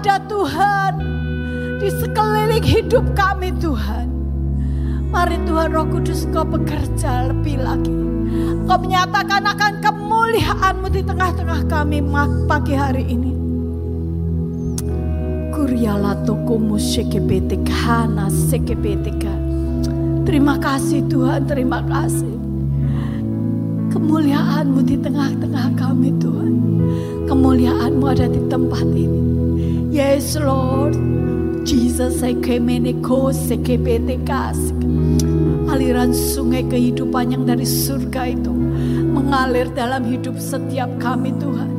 ada Tuhan di sekeliling hidup kami Tuhan. Mari Tuhan Roh Kudus Kau bekerja lebih lagi. Kau menyatakan akan kemuliaan-Mu di tengah-tengah kami pagi hari ini. Kuriala tokomu sekebetik hana sekebetika. Terima kasih Tuhan, terima kasih. Kemuliaan-Mu di tengah-tengah kami Tuhan. Kemuliaan-Mu ada di tempat ini. Yes Lord, Jesus aliran sungai kehidupan yang dari surga itu mengalir dalam hidup setiap kami Tuhan.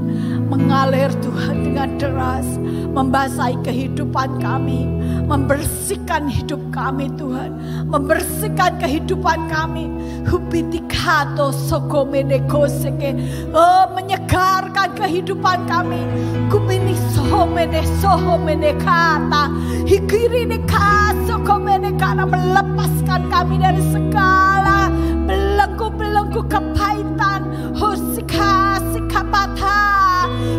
Mengalir Tuhan dengan deras, membasahi kehidupan kami, membersihkan hidup kami Tuhan, membersihkan kehidupan kami. Hubitikato sokomeneko seke, oh menyegarkan kehidupan kami. Kumini sohomene sohomene kata, hikiri kaso komene karena melepaskan kami dari segala belenggu-belenggu kepahitan. Husika sikapata.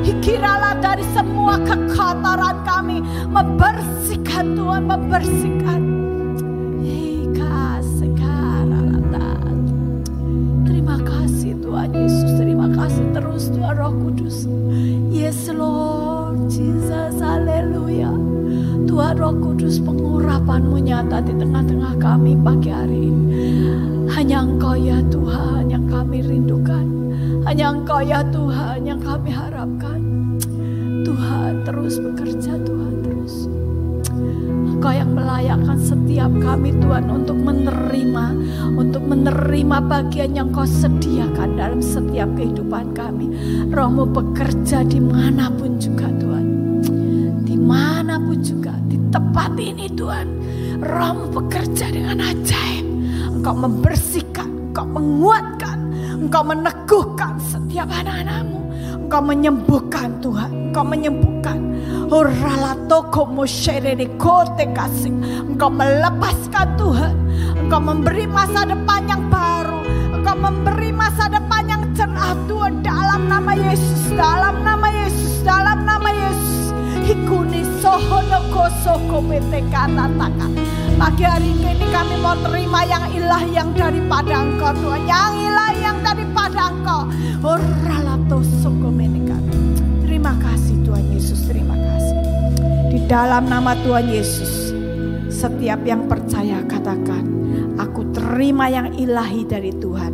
Hikiralah dari semua kekotoran kami. Membersihkan Tuhan, membersihkan. Terima kasih Tuhan Yesus, terima kasih terus Tuhan Roh Kudus. Yes Lord, Jesus, haleluya. Tuhan Roh Kudus pengurapanmu nyata di tengah-tengah kami pagi hari ini. Hanya Engkau ya Tuhan yang kami rindukan. Hanya Engkau ya Tuhan terus bekerja Tuhan terus. Engkau yang melayakkan setiap kami Tuhan untuk menerima, untuk menerima bagian yang kau sediakan dalam setiap kehidupan kami. Rohmu bekerja di mana pun juga Tuhan. Di mana pun juga, di tempat ini Tuhan. Rohmu bekerja dengan ajaib. Engkau membersihkan, engkau menguatkan, engkau meneguhkan setiap anak-anakmu. Engkau menyembuhkan Tuhan, engkau menyembuhkan. Kasih. Engkau melepaskan Tuhan. Engkau memberi masa depan yang baru. Engkau memberi masa depan yang cerah Tuhan dalam nama Yesus. Dalam nama Yesus. Dalam nama Yesus. Hikuni sohono kosoko kata taka. Pagi hari ini kami mau terima yang ilah yang daripada engkau Tuhan. Yang ilah yang daripada engkau. Oralato soko terima kasih. Di dalam nama Tuhan Yesus, setiap yang percaya katakan, aku terima yang ilahi dari Tuhan.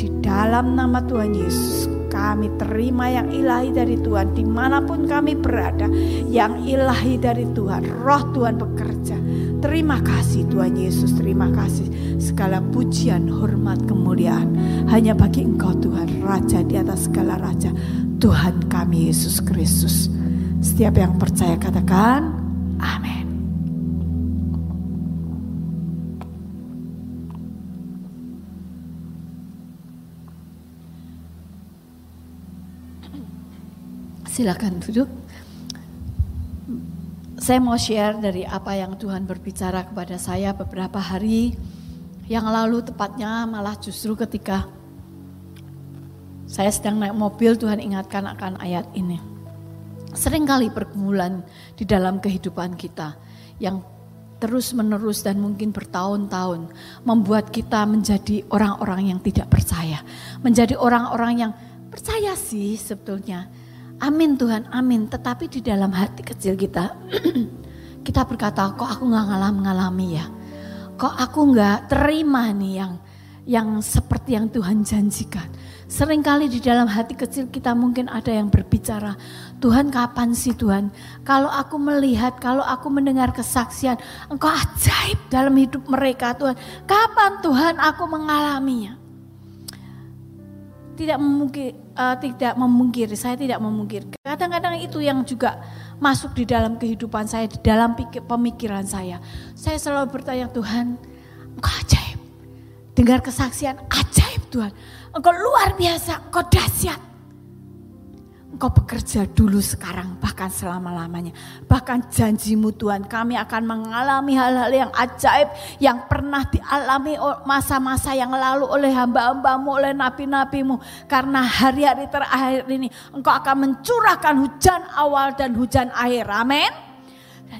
Di dalam nama Tuhan Yesus, kami terima yang ilahi dari Tuhan di mana pun kami berada. Yang ilahi dari Tuhan, roh Tuhan bekerja. Terima kasih Tuhan Yesus, terima kasih. Segala pujian, hormat, kemuliaan hanya bagi Engkau Tuhan, Raja di atas segala Raja. Tuhan kami Yesus Kristus. Setiap yang percaya katakan, amin. Silakan duduk. Saya mau share dari apa yang Tuhan berbicara kepada saya beberapa hari yang lalu tepatnya malah justru ketika saya sedang naik mobil, Tuhan ingatkan akan ayat ini. Seringkali pergumulan di dalam kehidupan kita yang terus menerus dan mungkin bertahun-tahun membuat kita menjadi orang-orang yang tidak percaya. Menjadi orang-orang yang percaya sih sebetulnya. Amin Tuhan, amin. Tetapi di dalam hati kecil kita, kita berkata, kok aku nggak ngalami-ngalami ya? Kok aku nggak terima nih yang yang seperti yang Tuhan janjikan? Seringkali di dalam hati kecil kita mungkin ada yang berbicara, Tuhan kapan sih Tuhan? Kalau aku melihat, kalau aku mendengar kesaksian, Engkau ajaib dalam hidup mereka Tuhan. Kapan Tuhan aku mengalaminya? Tidak memungkir, uh, tidak memungkiri, saya tidak memungkir. Kadang-kadang itu yang juga masuk di dalam kehidupan saya, di dalam pikir, pemikiran saya. Saya selalu bertanya Tuhan, Engkau ajaib. Dengar kesaksian, ajaib Tuhan Engkau luar biasa, engkau dahsyat. Engkau bekerja dulu sekarang bahkan selama-lamanya. Bahkan janjimu Tuhan kami akan mengalami hal-hal yang ajaib yang pernah dialami masa-masa yang lalu oleh hamba-hambamu, oleh nabi-nabimu. Karena hari-hari terakhir ini engkau akan mencurahkan hujan awal dan hujan akhir. Amin.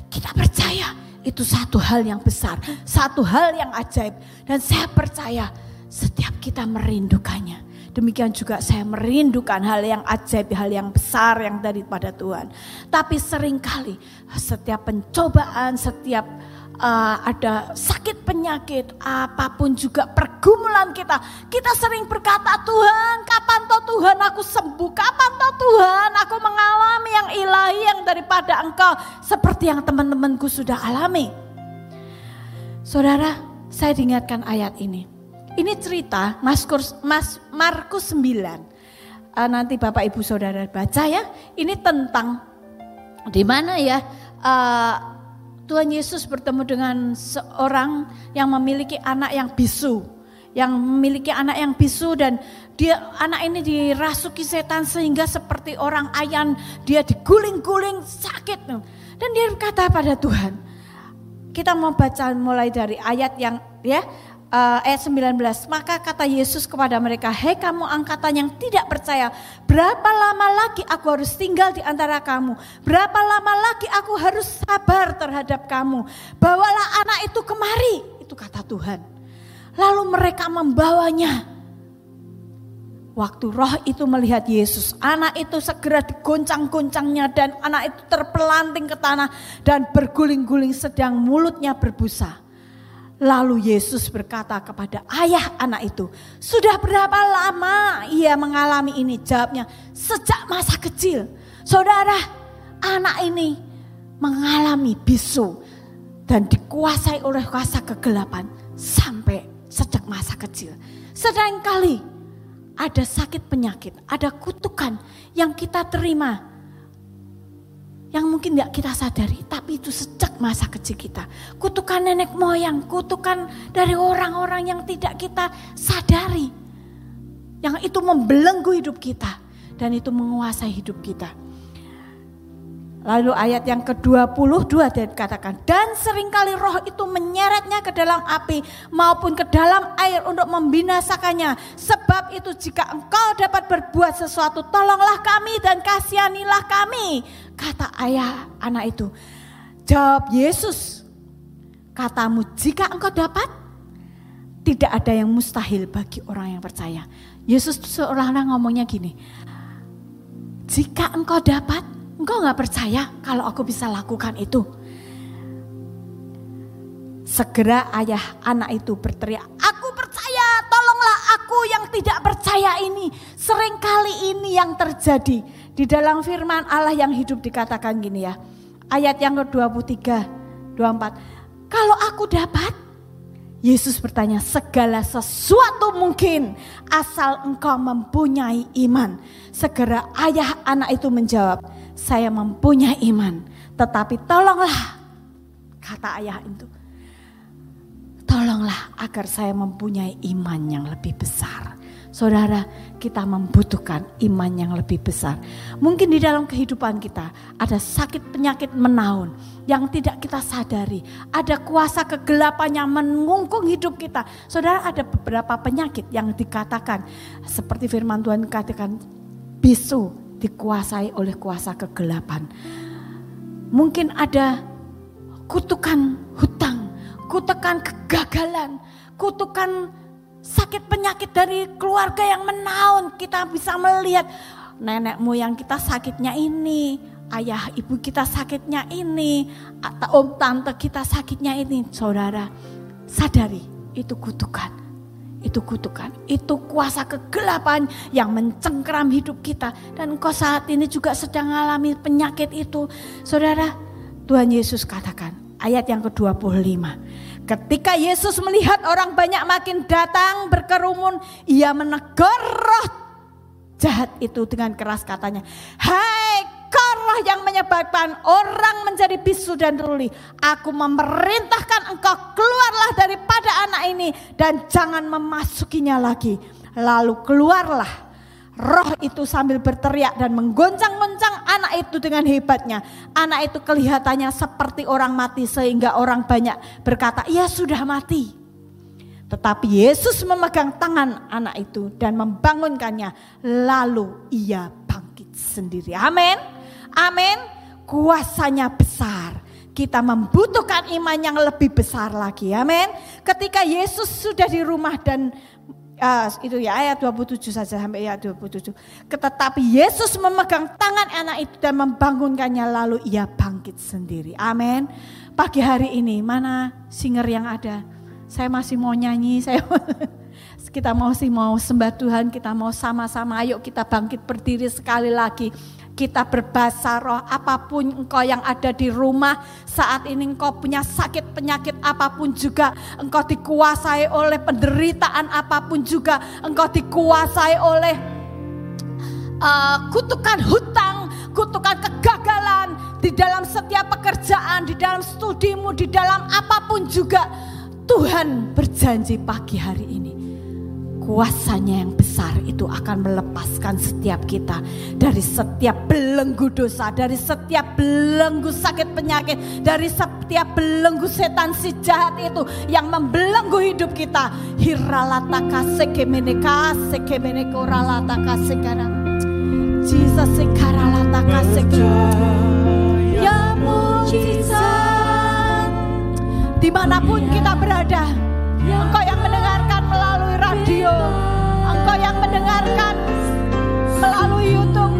Kita percaya itu satu hal yang besar, satu hal yang ajaib. Dan saya percaya setiap kita merindukannya. Demikian juga saya merindukan hal yang ajaib, hal yang besar yang daripada Tuhan. Tapi sering kali setiap pencobaan, setiap uh, ada sakit penyakit, apa pun juga pergumulan kita. Kita sering berkata, Tuhan kapan toh Tuhan aku sembuh? Kapan toh Tuhan aku mengalami yang ilahi yang daripada engkau. Seperti yang teman-temanku sudah alami. Saudara, saya diingatkan ayat ini. Ini cerita Markus, Mas, Markus 9. Uh, eh, nanti Bapak Ibu Saudara baca ya. Ini tentang di mana ya uh, Tuhan Yesus bertemu dengan seorang yang memiliki anak yang bisu. Yang memiliki anak yang bisu dan dia anak ini dirasuki setan sehingga seperti orang ayan dia diguling-guling sakit. Dan dia berkata pada Tuhan, kita mau baca mulai dari ayat yang ya uh, ayat 19. Maka kata Yesus kepada mereka, "Hei kamu angkatan yang tidak percaya, berapa lama lagi aku harus tinggal di antara kamu? Berapa lama lagi aku harus sabar terhadap kamu? Bawalah anak itu kemari." Itu kata Tuhan. Lalu mereka membawanya. Waktu roh itu melihat Yesus, anak itu segera digoncang-goncangnya dan anak itu terpelanting ke tanah dan berguling-guling sedang mulutnya berbusa. Lalu Yesus berkata kepada ayah anak itu, sudah berapa lama ia mengalami ini? Jawabnya, sejak masa kecil. Saudara, anak ini mengalami bisu dan dikuasai oleh kuasa kegelapan sampai sejak masa kecil. Sedangkali ada sakit penyakit, ada kutukan yang kita terima yang mungkin nggak kita sadari, tapi itu sejak masa kecil kita. Kutukan nenek moyang, kutukan dari orang-orang yang tidak kita sadari. Yang itu membelenggu hidup kita dan itu menguasai hidup kita. Lalu ayat yang ke-22 dikatakan, dan sering kali roh itu menyeretnya ke dalam api maupun ke dalam air untuk membinasakannya. Sebab itu jika engkau dapat berbuat sesuatu, tolonglah kami dan kasihanilah kami. Kata ayah anak itu. Jawab Yesus, katamu jika engkau dapat, tidak ada yang mustahil bagi orang yang percaya. Yesus seolah-olah ngomongnya gini, jika engkau dapat, Engkau gak percaya kalau aku bisa lakukan itu? Segera ayah anak itu berteriak, aku percaya, tolonglah aku yang tidak percaya ini. Seringkali ini yang terjadi. Di dalam firman Allah yang hidup dikatakan gini ya. Ayat yang ke-23, 24. Kalau aku dapat, Yesus bertanya, segala sesuatu mungkin asal engkau mempunyai iman. Segera ayah anak itu menjawab, saya mempunyai iman. Tetapi tolonglah, kata ayah itu. Tolonglah agar saya mempunyai iman yang lebih besar. Saudara, kita membutuhkan iman yang lebih besar. Mungkin di dalam kehidupan kita ada sakit penyakit menaun yang tidak kita sadari. Ada kuasa kegelapan yang mengungkung hidup kita. Saudara, ada beberapa penyakit yang dikatakan seperti firman Tuhan katakan bisu, dikuasai oleh kuasa kegelapan. Mungkin ada kutukan hutang, kutukan kegagalan, kutukan sakit penyakit dari keluarga yang menaun. Kita bisa melihat nenek moyang kita sakitnya ini, ayah ibu kita sakitnya ini, atau om tante kita sakitnya ini. Saudara, sadari itu kutukan itu kutukan, itu kuasa kegelapan yang mencengkeram hidup kita. Dan kau saat ini juga sedang mengalami penyakit itu. Saudara, Tuhan Yesus katakan, ayat yang ke-25. Ketika Yesus melihat orang banyak makin datang berkerumun, ia menegur roh jahat itu dengan keras katanya, Hai Engkaulah yang menyebabkan orang menjadi bisu dan tuli. Aku memerintahkan engkau keluarlah daripada anak ini dan jangan memasukinya lagi. Lalu keluarlah roh itu sambil berteriak dan menggoncang-goncang anak itu dengan hebatnya. Anak itu kelihatannya seperti orang mati sehingga orang banyak berkata, "Ia sudah mati." Tetapi Yesus memegang tangan anak itu dan membangunkannya, lalu ia bangkit sendiri. Amin. Amin. Kuasanya besar. Kita membutuhkan iman yang lebih besar lagi. Amin. Ketika Yesus sudah di rumah dan Uh, itu ya ayat 27 saja sampai ayat 27. Tetapi Yesus memegang tangan anak itu dan membangunkannya lalu ia bangkit sendiri. Amin. Pagi hari ini mana singer yang ada? Saya masih mau nyanyi, saya kita mau sih mau sembah Tuhan, kita mau sama-sama ayo kita bangkit berdiri sekali lagi kita berbahasa roh apa pun engkau yang ada di rumah saat ini engkau punya sakit penyakit apa pun juga engkau dikuasai oleh penderitaan apa pun juga engkau dikuasai oleh uh, kutukan hutang kutukan kegagalan di dalam setiap pekerjaan di dalam studimu di dalam apa pun juga. Tuhan berjanji pagi hari ini kuasanya yang besar itu akan melepaskan setiap kita dari setiap belenggu dosa, dari setiap belenggu sakit penyakit, dari setiap belenggu setan si jahat itu yang membelenggu hidup kita. Hiralata kasekemene kasekemene koralata kasekara. Jesus sekaralata. Ya mujizat. Di mana pun kita berada, Engkau yang mendengarkan radio, engkau yang mendengarkan melalui YouTube,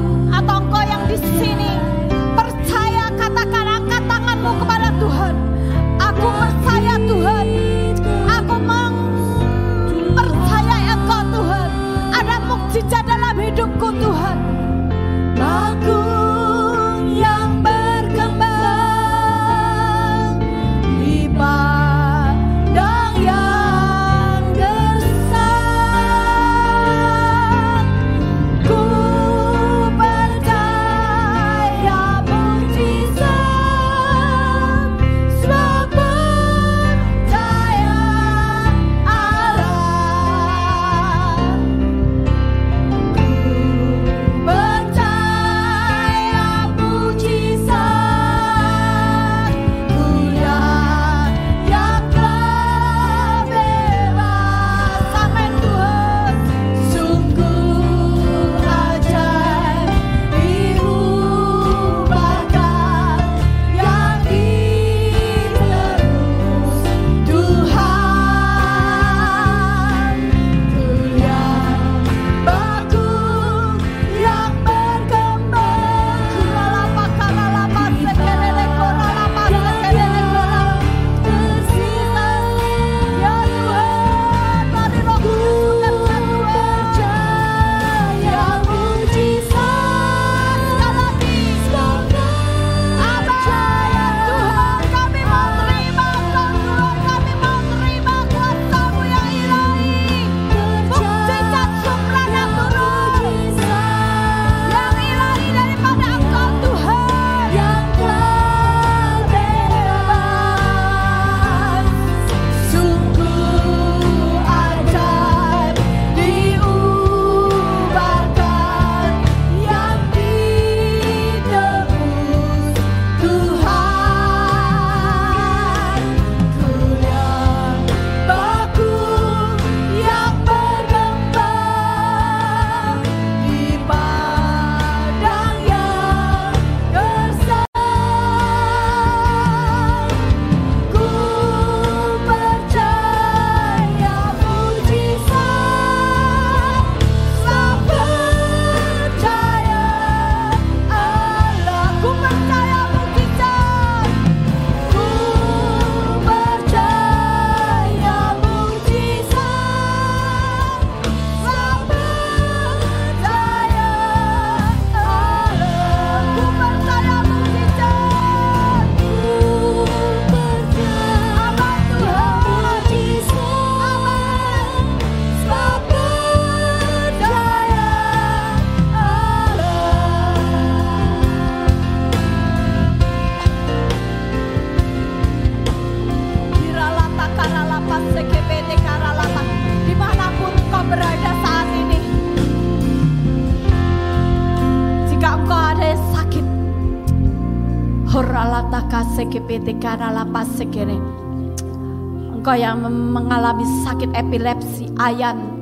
Engkau yang mengalami sakit epilepsi, ayan,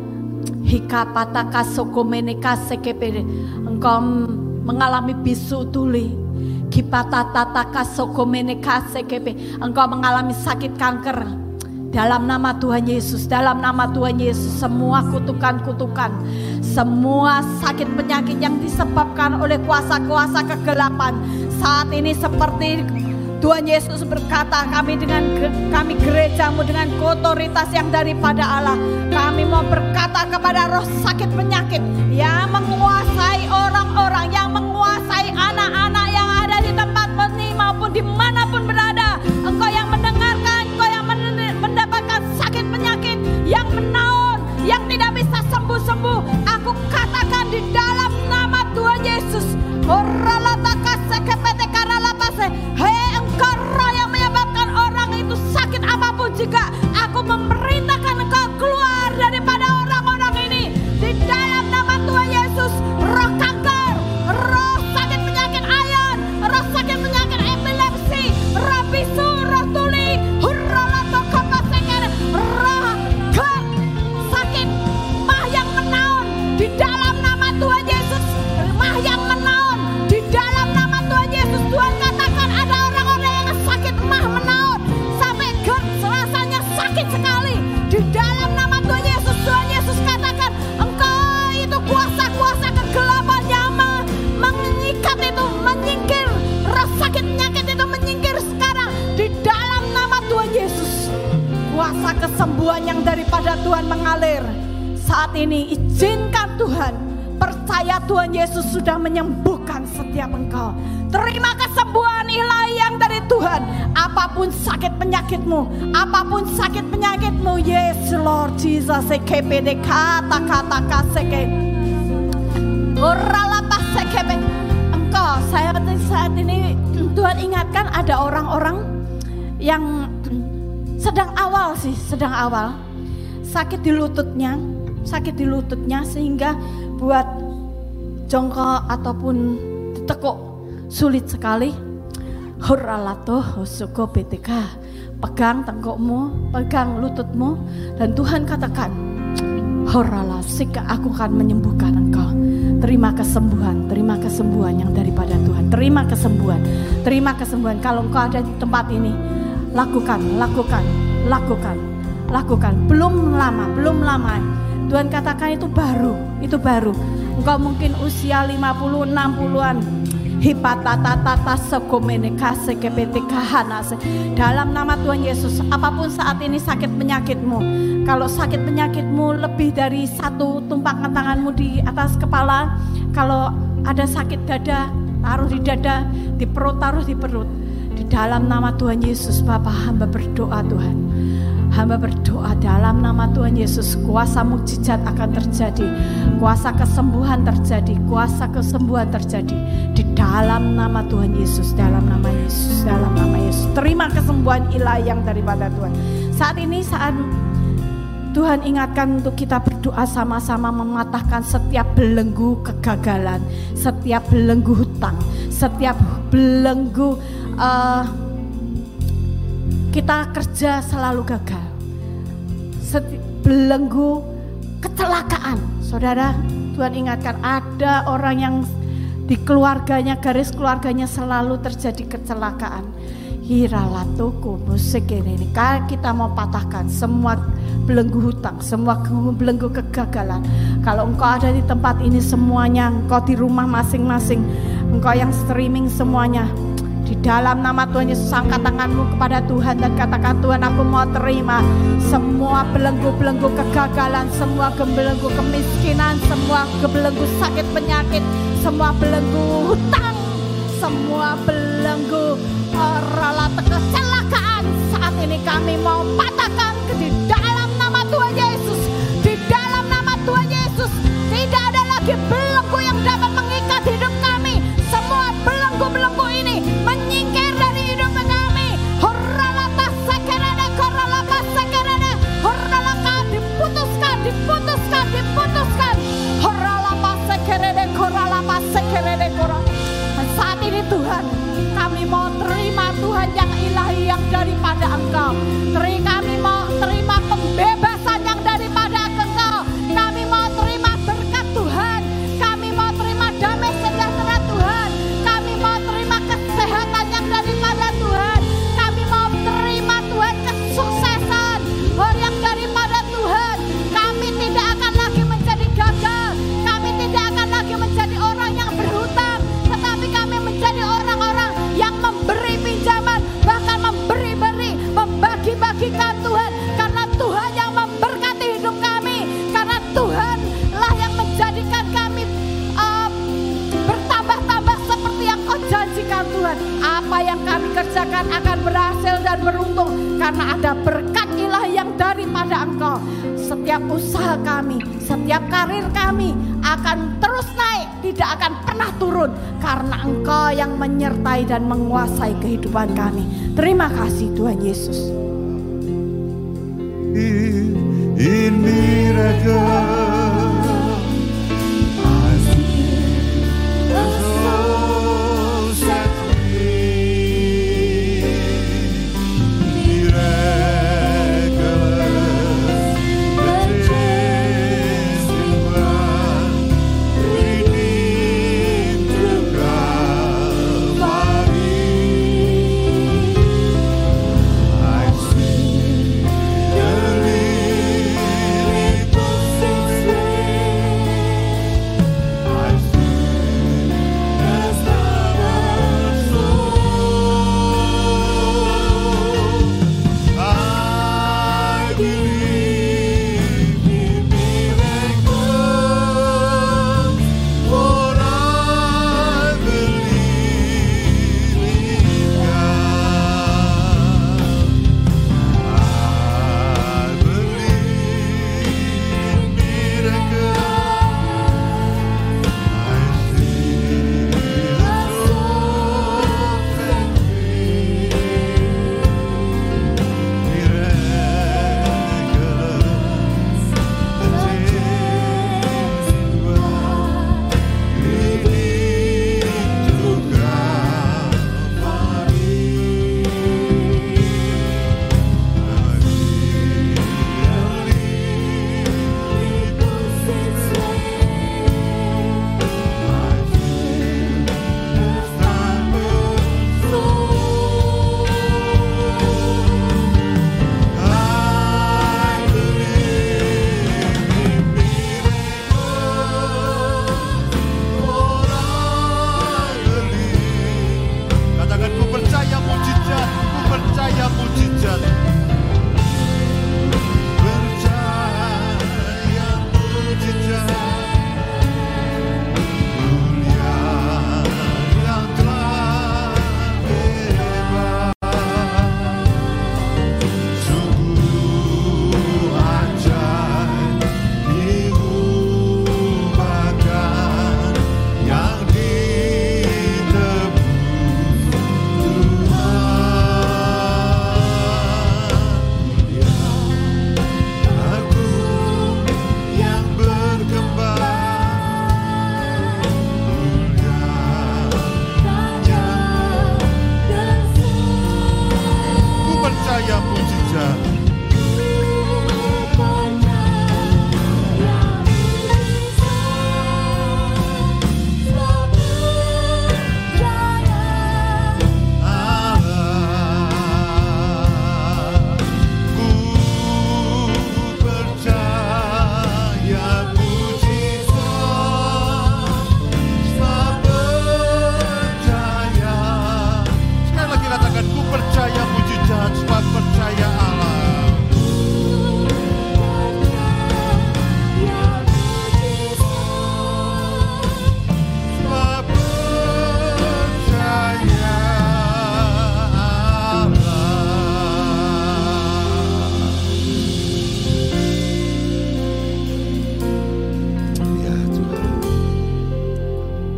hika pataka sokomeneka sekepede. Engkau mengalami bisu tuli, kipata tataka sokomeneka sekepe. Engkau mengalami sakit kanker, dalam nama Tuhan Yesus, dalam nama Tuhan Yesus, semua kutukan-kutukan, semua sakit penyakit yang disebabkan oleh kuasa-kuasa kegelapan saat ini seperti Tuhan Yesus berkata kami dengan kami gerejamu dengan otoritas yang daripada Allah. Kami mau berkata kepada roh sakit penyakit yang menguasai orang-orang yang menguasai anak-anak yang ada di tempat ini maupun di mana pun berada ini izinkan Tuhan, percaya Tuhan Yesus sudah menyembuhkan setiap engkau. Terima kesembuhan ilahi yang dari Tuhan. Apa pun sakit penyakitmu, apa pun sakit penyakitmu, yes Lord Jesus, sekepede kata-kata kaseke. Oralapa sekebe. Engkau, saya saat ini Tuhan ingatkan ada orang-orang yang sedang awal sih, sedang awal. Sakit di lututnya, sakit di lututnya sehingga buat jongkok ataupun tekuk sulit sekali. Huralato hosuko BTK. Pegang tengkukmu, pegang lututmu dan Tuhan katakan, Horala, sika aku akan menyembuhkan engkau. Terima kesembuhan, terima kesembuhan yang daripada Tuhan. Terima kesembuhan, terima kesembuhan. Kalau engkau ada di tempat ini, Lakukan, lakukan, lakukan, lakukan. Belum lama, belum lama. Tuhan katakan itu baru, itu baru. Engkau mungkin usia 50, 60-an. Hipatatata sekomenekase kepetekahana Dalam nama Tuhan Yesus Apa pun saat ini sakit penyakitmu Kalau sakit penyakitmu lebih dari satu tumpangan tanganmu di atas kepala Kalau ada sakit dada Taruh di dada Di perut taruh di perut di dalam nama Tuhan Yesus Bapak hamba berdoa Tuhan. Hamba berdoa dalam nama Tuhan Yesus kuasa mukjizat akan terjadi. Kuasa kesembuhan terjadi. Kuasa kesembuhan terjadi. Di dalam nama Tuhan Yesus. Dalam nama Yesus. Dalam nama Yesus. Terima kesembuhan ilahi yang daripada Tuhan. Saat ini saat Tuhan ingatkan untuk kita berdoa sama-sama mematahkan setiap belenggu kegagalan, setiap belenggu hutang, setiap belenggu uh, kita kerja selalu gagal. Belenggu kecelakaan. Saudara, Tuhan ingatkan ada orang yang di keluarganya, garis keluarganya selalu terjadi kecelakaan. Hiralatuku musik ini, ini kita mau patahkan semua belenggu hutang, semua belenggu kegagalan. Kalau engkau ada di tempat ini semuanya, engkau di rumah masing-masing, engkau yang streaming semuanya, di dalam nama Tuhan Yesus angkat tanganmu kepada Tuhan dan katakan Tuhan aku mau terima semua belenggu-belenggu kegagalan, semua belenggu kemiskinan, semua belenggu sakit penyakit, semua belenggu hutang, semua belenggu rala kecelakaan saat ini kami mau patahkan ke di dalam nama Tuhan Yesus. Di dalam nama Tuhan Yesus tidak ada lagi belenggu yang dapat Tuhan. Kami mau terima Tuhan yang ilahi yang daripada Engkau. Terima kami mau Setiap karir kami akan terus naik, tidak akan pernah turun karena Engkau yang menyertai dan menguasai kehidupan kami. Terima kasih Tuhan Yesus. Ini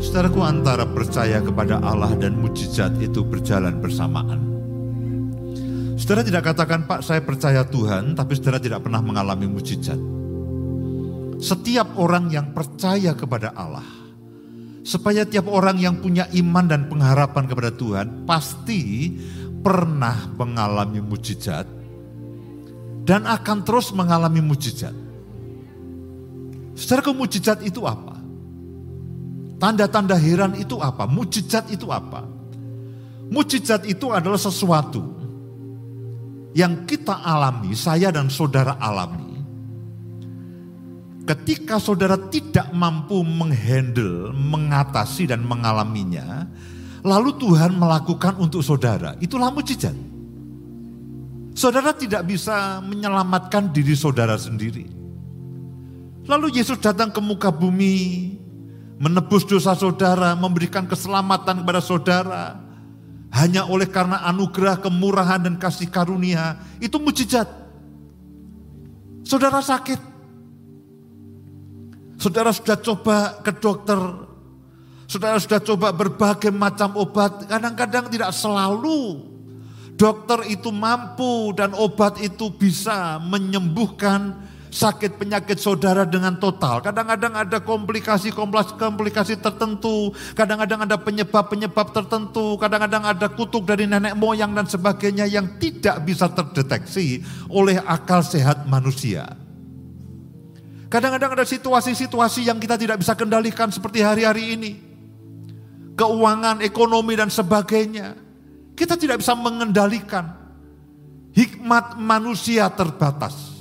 Saudaraku antara percaya kepada Allah dan mujizat itu berjalan bersamaan. Saudara tidak katakan, Pak saya percaya Tuhan, tapi saudara tidak pernah mengalami mujizat. Setiap orang yang percaya kepada Allah, supaya tiap orang yang punya iman dan pengharapan kepada Tuhan, pasti pernah mengalami mujizat dan akan terus mengalami mujizat. Saudara mujizat itu apa? Tanda-tanda heran itu apa? Mujizat itu apa? Mujizat itu adalah sesuatu yang kita alami, saya dan saudara alami. Ketika saudara tidak mampu menghandle, mengatasi dan mengalaminya, lalu Tuhan melakukan untuk saudara, itulah mujizat. Saudara tidak bisa menyelamatkan diri saudara sendiri. Lalu Yesus datang ke muka bumi, menebus dosa saudara, memberikan keselamatan kepada saudara. Hanya oleh karena anugerah, kemurahan, dan kasih karunia, itu mujizat. Saudara sakit, Saudara sudah coba ke dokter, saudara sudah coba berbagai macam obat, kadang-kadang tidak selalu dokter itu mampu dan obat itu bisa menyembuhkan sakit penyakit saudara dengan total. Kadang-kadang ada komplikasi-komplikasi tertentu, kadang-kadang ada penyebab-penyebab tertentu, kadang-kadang ada kutuk dari nenek moyang dan sebagainya yang tidak bisa terdeteksi oleh akal sehat manusia. Kadang-kadang ada situasi-situasi yang kita tidak bisa kendalikan seperti hari-hari ini. Keuangan, ekonomi dan sebagainya. Kita tidak bisa mengendalikan. Hikmat manusia terbatas.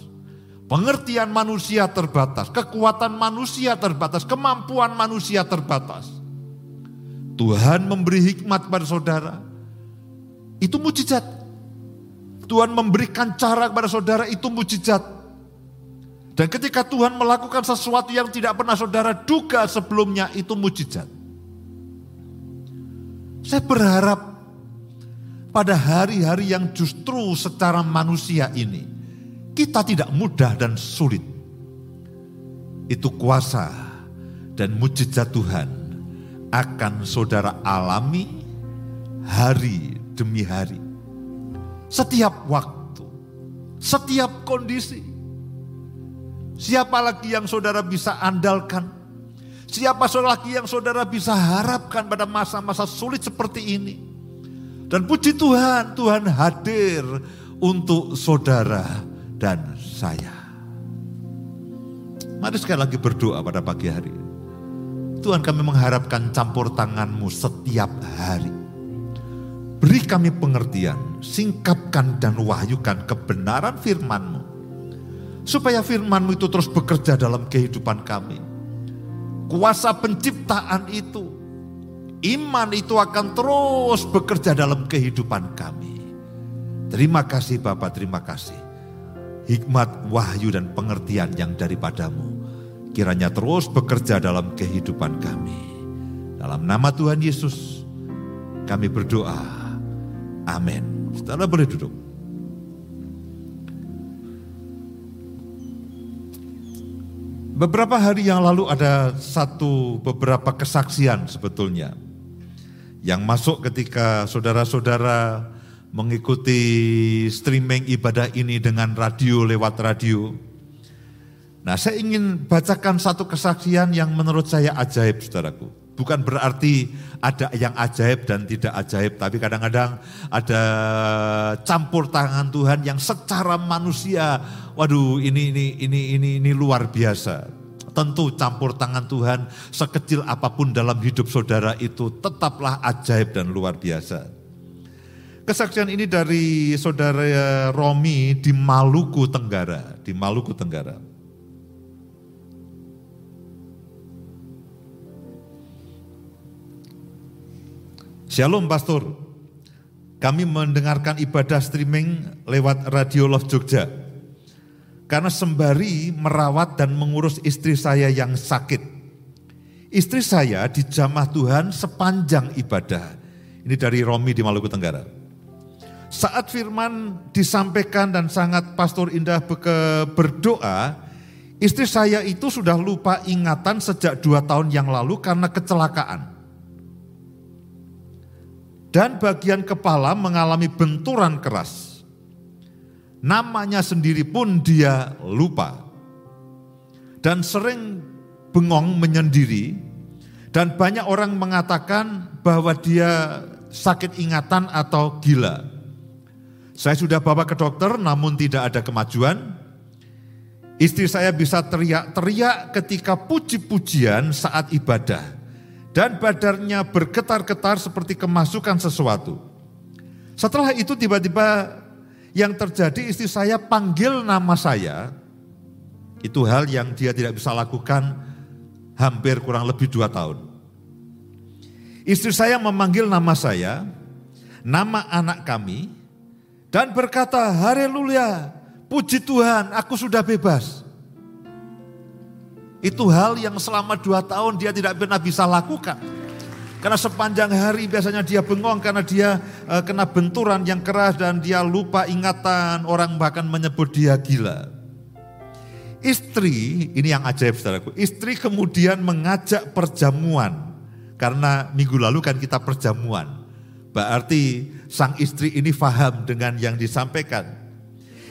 Pengertian manusia terbatas, kekuatan manusia terbatas, kemampuan manusia terbatas. Tuhan memberi hikmat pada saudara. Itu mujizat. Tuhan memberikan cara kepada saudara itu mujizat. Dan ketika Tuhan melakukan sesuatu yang tidak pernah saudara duga sebelumnya itu mujizat. Saya berharap pada hari-hari yang justru secara manusia ini kita tidak mudah dan sulit. Itu kuasa dan mujizat Tuhan akan saudara alami hari demi hari. Setiap waktu, setiap kondisi. Siapa lagi yang saudara bisa andalkan? Siapa lagi yang saudara bisa harapkan pada masa-masa sulit seperti ini? Dan puji Tuhan, Tuhan hadir untuk saudara dan saya. Mari sekali lagi berdoa pada pagi hari. Tuhan kami mengharapkan campur tanganmu setiap hari. Beri kami pengertian, singkapkan dan wahyukan kebenaran firmanmu Supaya firmanmu itu terus bekerja dalam kehidupan kami. Kuasa penciptaan itu, iman itu akan terus bekerja dalam kehidupan kami. Terima kasih Bapak, terima kasih. Hikmat, wahyu dan pengertian yang daripadamu. Kiranya terus bekerja dalam kehidupan kami. Dalam nama Tuhan Yesus kami berdoa. Amin. Saudara boleh duduk. Beberapa hari yang lalu ada satu beberapa kesaksian sebetulnya yang masuk ketika saudara-saudara mengikuti streaming ibadah ini dengan radio lewat radio. Nah, saya ingin bacakan satu kesaksian yang menurut saya ajaib, saudaraku. Bukan berarti ada yang ajaib dan tidak ajaib, tapi kadang-kadang ada campur tangan Tuhan yang secara manusia, waduh ini ini ini ini ini luar biasa. Tentu campur tangan Tuhan sekecil apa pun dalam hidup saudara itu tetaplah ajaib dan luar biasa. Kesaksian ini dari saudara Romi di Maluku Tenggara, di Maluku Tenggara. Shalom Pastor, kami mendengarkan ibadah streaming lewat Radio Love Jogja. Karena sembari merawat dan mengurus istri saya yang sakit. Istri saya dijamah Tuhan sepanjang ibadah. Ini dari Romi di Maluku Tenggara. Saat firman disampaikan dan sangat Pastor Indah berdoa, istri saya itu sudah lupa ingatan sejak dua tahun yang lalu karena kecelakaan dan bagian kepala mengalami benturan keras. Namanya sendiri pun dia lupa. Dan sering bengong menyendiri dan banyak orang mengatakan bahwa dia sakit ingatan atau gila. Saya sudah bawa ke dokter namun tidak ada kemajuan. Istri saya bisa teriak-teriak ketika puji-pujian saat ibadah. Dan badannya bergetar-getar seperti kemasukan sesuatu. Setelah itu tiba-tiba yang terjadi istri saya panggil nama saya. Itu hal yang dia tidak bisa lakukan hampir kurang lebih dua tahun. Istri saya memanggil nama saya, nama anak kami, dan berkata, Haleluya, puji Tuhan, aku sudah bebas. Itu hal yang selama dua tahun dia tidak pernah bisa lakukan. Karena sepanjang hari biasanya dia bengong karena dia uh, kena benturan yang keras dan dia lupa ingatan, orang bahkan menyebut dia gila. Istri, ini yang ajaib saudaraku, istri kemudian mengajak perjamuan. Karena minggu lalu kan kita perjamuan. Berarti sang istri ini faham dengan yang disampaikan.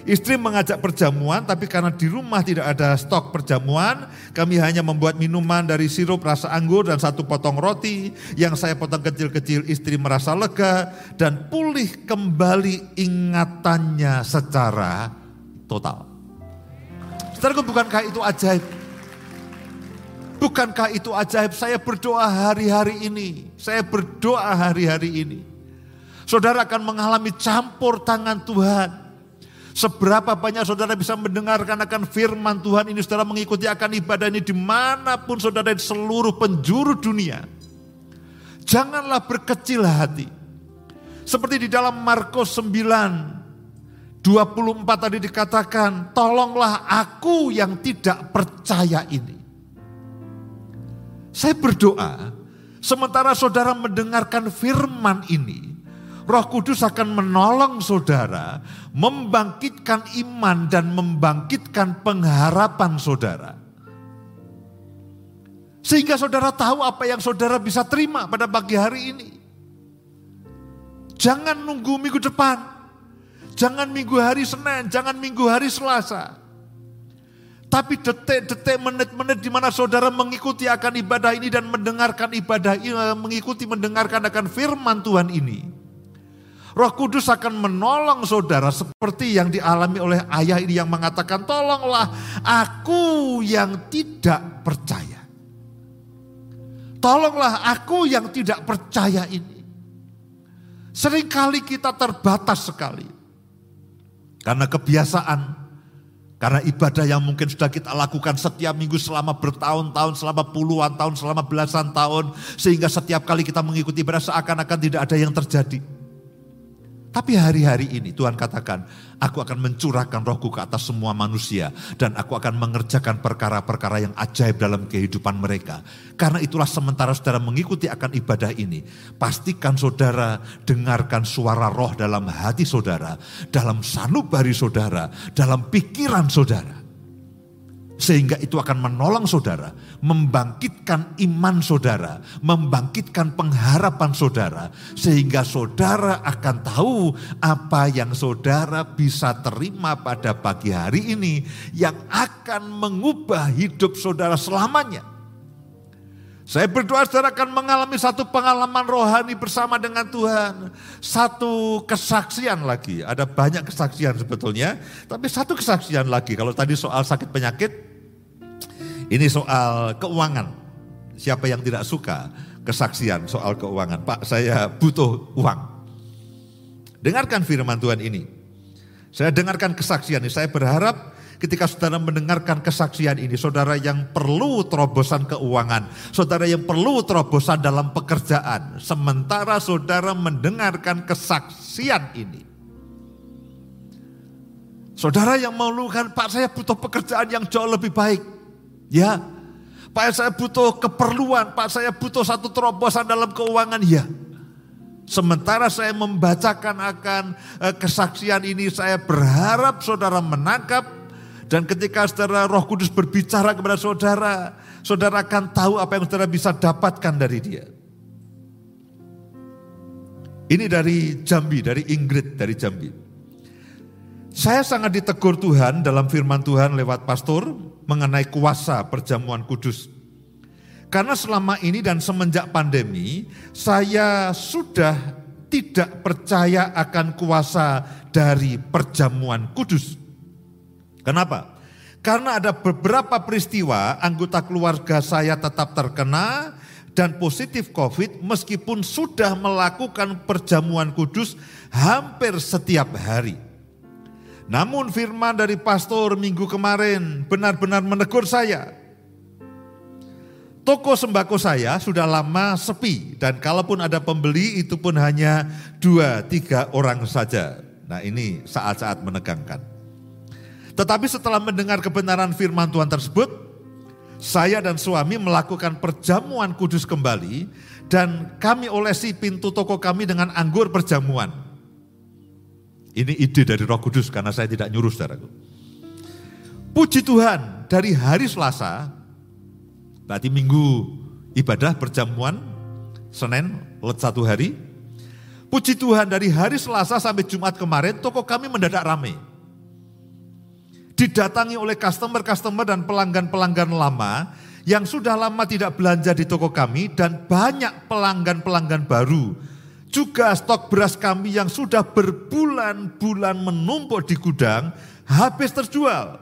Istri mengajak perjamuan tapi karena di rumah tidak ada stok perjamuan, kami hanya membuat minuman dari sirup rasa anggur dan satu potong roti yang saya potong kecil-kecil. Istri merasa lega dan pulih kembali ingatannya secara total. Saudaraku bukankah itu ajaib? Bukankah itu ajaib? Saya berdoa hari-hari ini. Saya berdoa hari-hari ini saudara akan mengalami campur tangan Tuhan. Seberapa banyak saudara bisa mendengarkan akan firman Tuhan ini, saudara mengikuti akan ibadah ini di mana pun saudara di seluruh penjuru dunia. Janganlah berkecil hati. Seperti di dalam Markus 9, 24 tadi dikatakan, tolonglah aku yang tidak percaya ini. Saya berdoa, sementara saudara mendengarkan firman ini, Roh Kudus akan menolong saudara membangkitkan iman dan membangkitkan pengharapan saudara. Sehingga saudara tahu apa yang saudara bisa terima pada pagi hari ini. Jangan nunggu minggu depan. Jangan minggu hari Senin, jangan minggu hari Selasa. Tapi detik-detik, menit-menit di mana saudara mengikuti akan ibadah ini dan mendengarkan ibadah ini, mengikuti mendengarkan akan firman Tuhan ini Roh Kudus akan menolong saudara seperti yang dialami oleh ayah ini yang mengatakan, tolonglah aku yang tidak percaya. Tolonglah aku yang tidak percaya ini. Seringkali kita terbatas sekali. Karena kebiasaan, karena ibadah yang mungkin sudah kita lakukan setiap minggu selama bertahun-tahun, selama puluhan tahun, selama belasan tahun. Sehingga setiap kali kita mengikuti ibadah seakan-akan tidak ada yang terjadi. Tapi hari-hari ini Tuhan katakan, aku akan mencurahkan rohku ke atas semua manusia. Dan aku akan mengerjakan perkara-perkara yang ajaib dalam kehidupan mereka. Karena itulah sementara saudara mengikuti akan ibadah ini. Pastikan saudara dengarkan suara roh dalam hati saudara. Dalam sanubari saudara. Dalam pikiran saudara. Sehingga itu akan menolong saudara, membangkitkan iman saudara, membangkitkan pengharapan saudara. Sehingga saudara akan tahu apa yang saudara bisa terima pada pagi hari ini yang akan mengubah hidup saudara selamanya. Saya berdoa saudara akan mengalami satu pengalaman rohani bersama dengan Tuhan. Satu kesaksian lagi, ada banyak kesaksian sebetulnya. Tapi satu kesaksian lagi, kalau tadi soal sakit penyakit, ini soal keuangan. Siapa yang tidak suka kesaksian soal keuangan? Pak saya butuh uang. Dengarkan firman Tuhan ini. Saya dengarkan kesaksian ini, saya berharap ketika saudara mendengarkan kesaksian ini, saudara yang perlu terobosan keuangan, saudara yang perlu terobosan dalam pekerjaan, sementara saudara mendengarkan kesaksian ini. Saudara yang mengeluhkan, Pak saya butuh pekerjaan yang jauh lebih baik. Ya, Pak saya butuh keperluan, Pak saya butuh satu terobosan dalam keuangan. Ya, Sementara saya membacakan akan eh, kesaksian ini, saya berharap saudara menangkap dan ketika saudara roh kudus berbicara kepada saudara, saudara akan tahu apa yang saudara bisa dapatkan dari dia. Ini dari Jambi, dari Ingrid dari Jambi. Saya sangat ditegur Tuhan dalam firman Tuhan lewat pastor mengenai kuasa perjamuan kudus. Karena selama ini dan semenjak pandemi, saya sudah tidak percaya akan kuasa dari perjamuan kudus. Kenapa? Karena ada beberapa peristiwa anggota keluarga saya tetap terkena dan positif COVID meskipun sudah melakukan perjamuan kudus hampir setiap hari. Namun firman dari pastor minggu kemarin benar-benar menegur saya. Toko sembako saya sudah lama sepi dan kalaupun ada pembeli itu pun hanya dua tiga orang saja. Nah ini saat-saat menegangkan. Tetapi setelah mendengar kebenaran firman Tuhan tersebut, saya dan suami melakukan perjamuan kudus kembali dan kami olesi pintu toko kami dengan anggur perjamuan. Ini ide dari roh kudus karena saya tidak nyuruh saudaraku. Puji Tuhan dari hari Selasa, berarti minggu ibadah perjamuan, Senin, satu hari. Puji Tuhan dari hari Selasa sampai Jumat kemarin toko kami mendadak ramai didatangi oleh customer-customer dan pelanggan-pelanggan lama yang sudah lama tidak belanja di toko kami dan banyak pelanggan-pelanggan baru. Juga stok beras kami yang sudah berbulan-bulan menumpuk di gudang habis terjual.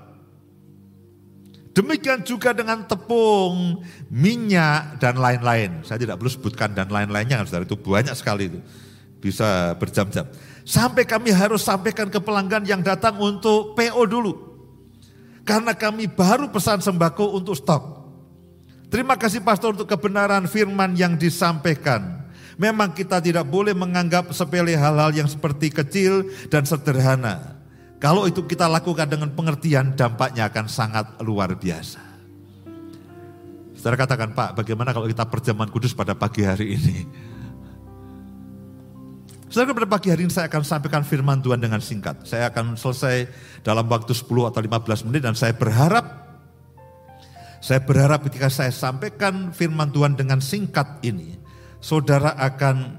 Demikian juga dengan tepung, minyak, dan lain-lain. Saya tidak perlu sebutkan dan lain-lainnya, saudara itu banyak sekali itu. Bisa berjam-jam. Sampai kami harus sampaikan ke pelanggan yang datang untuk PO dulu. Karena kami baru pesan sembako untuk stok. Terima kasih pastor untuk kebenaran firman yang disampaikan. Memang kita tidak boleh menganggap sepele hal-hal yang seperti kecil dan sederhana. Kalau itu kita lakukan dengan pengertian dampaknya akan sangat luar biasa. Saudara katakan Pak bagaimana kalau kita perjamuan kudus pada pagi hari ini. Saudara pada pagi hari ini saya akan sampaikan firman Tuhan dengan singkat. Saya akan selesai dalam waktu 10 atau 15 menit dan saya berharap saya berharap ketika saya sampaikan firman Tuhan dengan singkat ini, saudara akan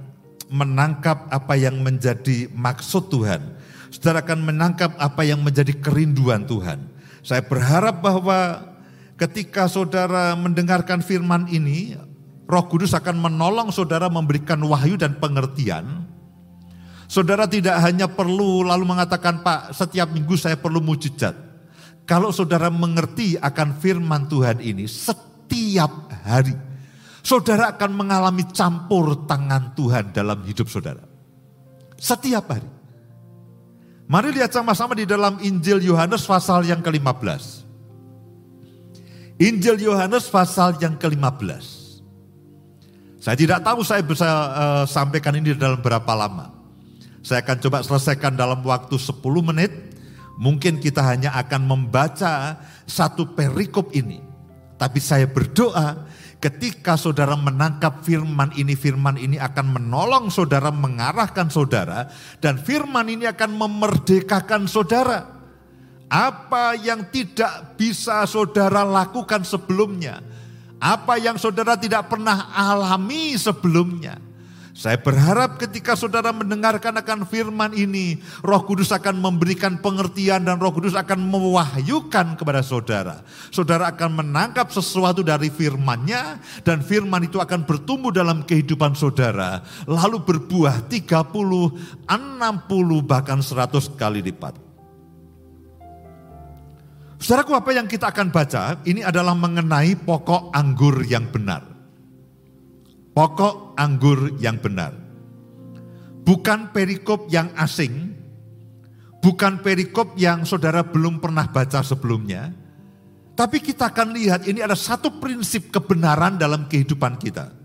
menangkap apa yang menjadi maksud Tuhan. Saudara akan menangkap apa yang menjadi kerinduan Tuhan. Saya berharap bahwa ketika saudara mendengarkan firman ini, Roh Kudus akan menolong saudara memberikan wahyu dan pengertian Saudara tidak hanya perlu lalu mengatakan, Pak, setiap minggu saya perlu mujizat. Kalau saudara mengerti akan firman Tuhan ini setiap hari, saudara akan mengalami campur tangan Tuhan dalam hidup saudara. Setiap hari. Mari lihat sama-sama di dalam Injil Yohanes pasal yang ke-15. Injil Yohanes pasal yang ke-15. Saya tidak tahu saya bisa uh, sampaikan ini dalam berapa lama. Saya akan coba selesaikan dalam waktu 10 menit. Mungkin kita hanya akan membaca satu perikop ini. Tapi saya berdoa ketika saudara menangkap firman ini, firman ini akan menolong saudara, mengarahkan saudara. Dan firman ini akan memerdekakan saudara. Apa yang tidak bisa saudara lakukan sebelumnya. Apa yang saudara tidak pernah alami sebelumnya saya berharap ketika saudara mendengarkan akan firman ini, Roh Kudus akan memberikan pengertian dan Roh Kudus akan mewahyukan kepada saudara. Saudara akan menangkap sesuatu dari firmannya dan firman itu akan bertumbuh dalam kehidupan saudara. Lalu berbuah 30, 60 bahkan 100 kali lipat. Saudaraku apa yang kita akan baca ini adalah mengenai pokok anggur yang benar pokok anggur yang benar. Bukan perikop yang asing, bukan perikop yang saudara belum pernah baca sebelumnya, tapi kita akan lihat ini ada satu prinsip kebenaran dalam kehidupan kita.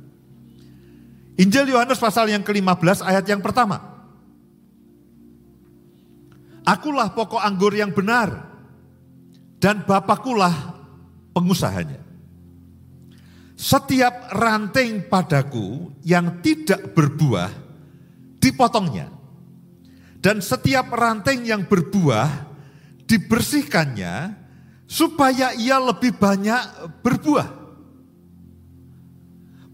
Injil Yohanes pasal yang ke-15 ayat yang pertama. Akulah pokok anggur yang benar dan Bapakulah pengusahanya. Setiap ranting padaku yang tidak berbuah dipotongnya. Dan setiap ranting yang berbuah dibersihkannya supaya ia lebih banyak berbuah.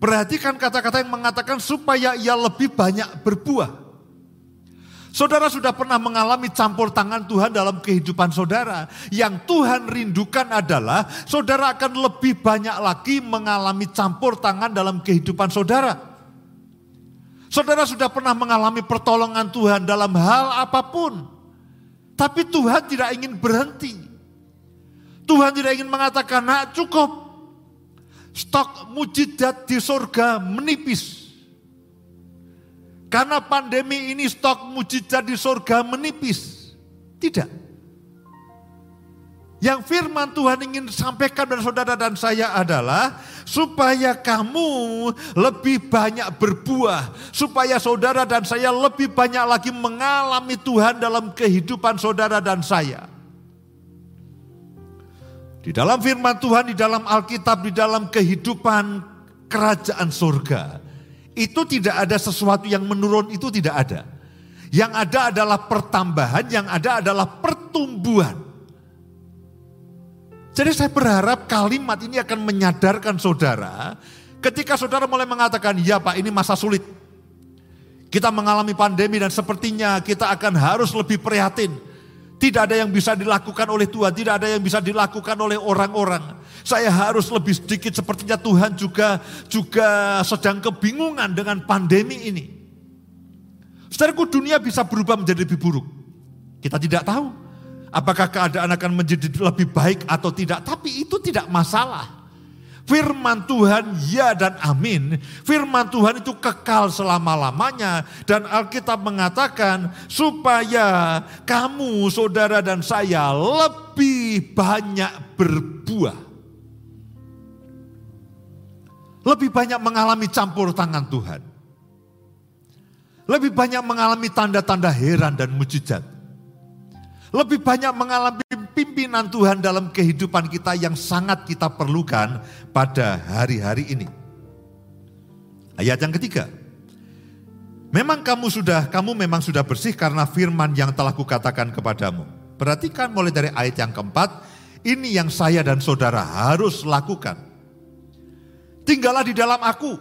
Perhatikan kata-kata yang mengatakan supaya ia lebih banyak berbuah. Saudara sudah pernah mengalami campur tangan Tuhan dalam kehidupan saudara. Yang Tuhan rindukan adalah saudara akan lebih banyak lagi mengalami campur tangan dalam kehidupan saudara. Saudara sudah pernah mengalami pertolongan Tuhan dalam hal apa pun. Tapi Tuhan tidak ingin berhenti. Tuhan tidak ingin mengatakan, nah cukup. Stok mujizat di surga menipis. Karena pandemi ini stok mujizat di surga menipis. Tidak. Yang firman Tuhan ingin sampaikan dan saudara dan saya adalah supaya kamu lebih banyak berbuah, supaya saudara dan saya lebih banyak lagi mengalami Tuhan dalam kehidupan saudara dan saya. Di dalam firman Tuhan, di dalam Alkitab, di dalam kehidupan kerajaan surga, itu tidak ada sesuatu yang menurun, itu tidak ada. Yang ada adalah pertambahan, yang ada adalah pertumbuhan. Jadi saya berharap kalimat ini akan menyadarkan saudara ketika saudara mulai mengatakan, ya Pak ini masa sulit. Kita mengalami pandemi dan sepertinya kita akan harus lebih prihatin. Tidak ada yang bisa dilakukan oleh Tuhan, tidak ada yang bisa dilakukan oleh orang-orang. Saya harus lebih sedikit sepertinya Tuhan juga juga sedang kebingungan dengan pandemi ini. Saudaraku dunia bisa berubah menjadi lebih buruk. Kita tidak tahu. Apakah keadaan akan menjadi lebih baik atau tidak, tapi itu tidak masalah. Firman Tuhan ya dan amin. Firman Tuhan itu kekal selama-lamanya. Dan Alkitab mengatakan supaya kamu saudara dan saya lebih banyak berbuah. Lebih banyak mengalami campur tangan Tuhan. Lebih banyak mengalami tanda-tanda heran dan mujizat lebih banyak mengalami pimpinan Tuhan dalam kehidupan kita yang sangat kita perlukan pada hari-hari ini. Ayat yang ketiga. Memang kamu sudah, kamu memang sudah bersih karena firman yang telah kukatakan kepadamu. Perhatikan mulai dari ayat yang keempat, ini yang saya dan saudara harus lakukan. Tinggallah di dalam aku,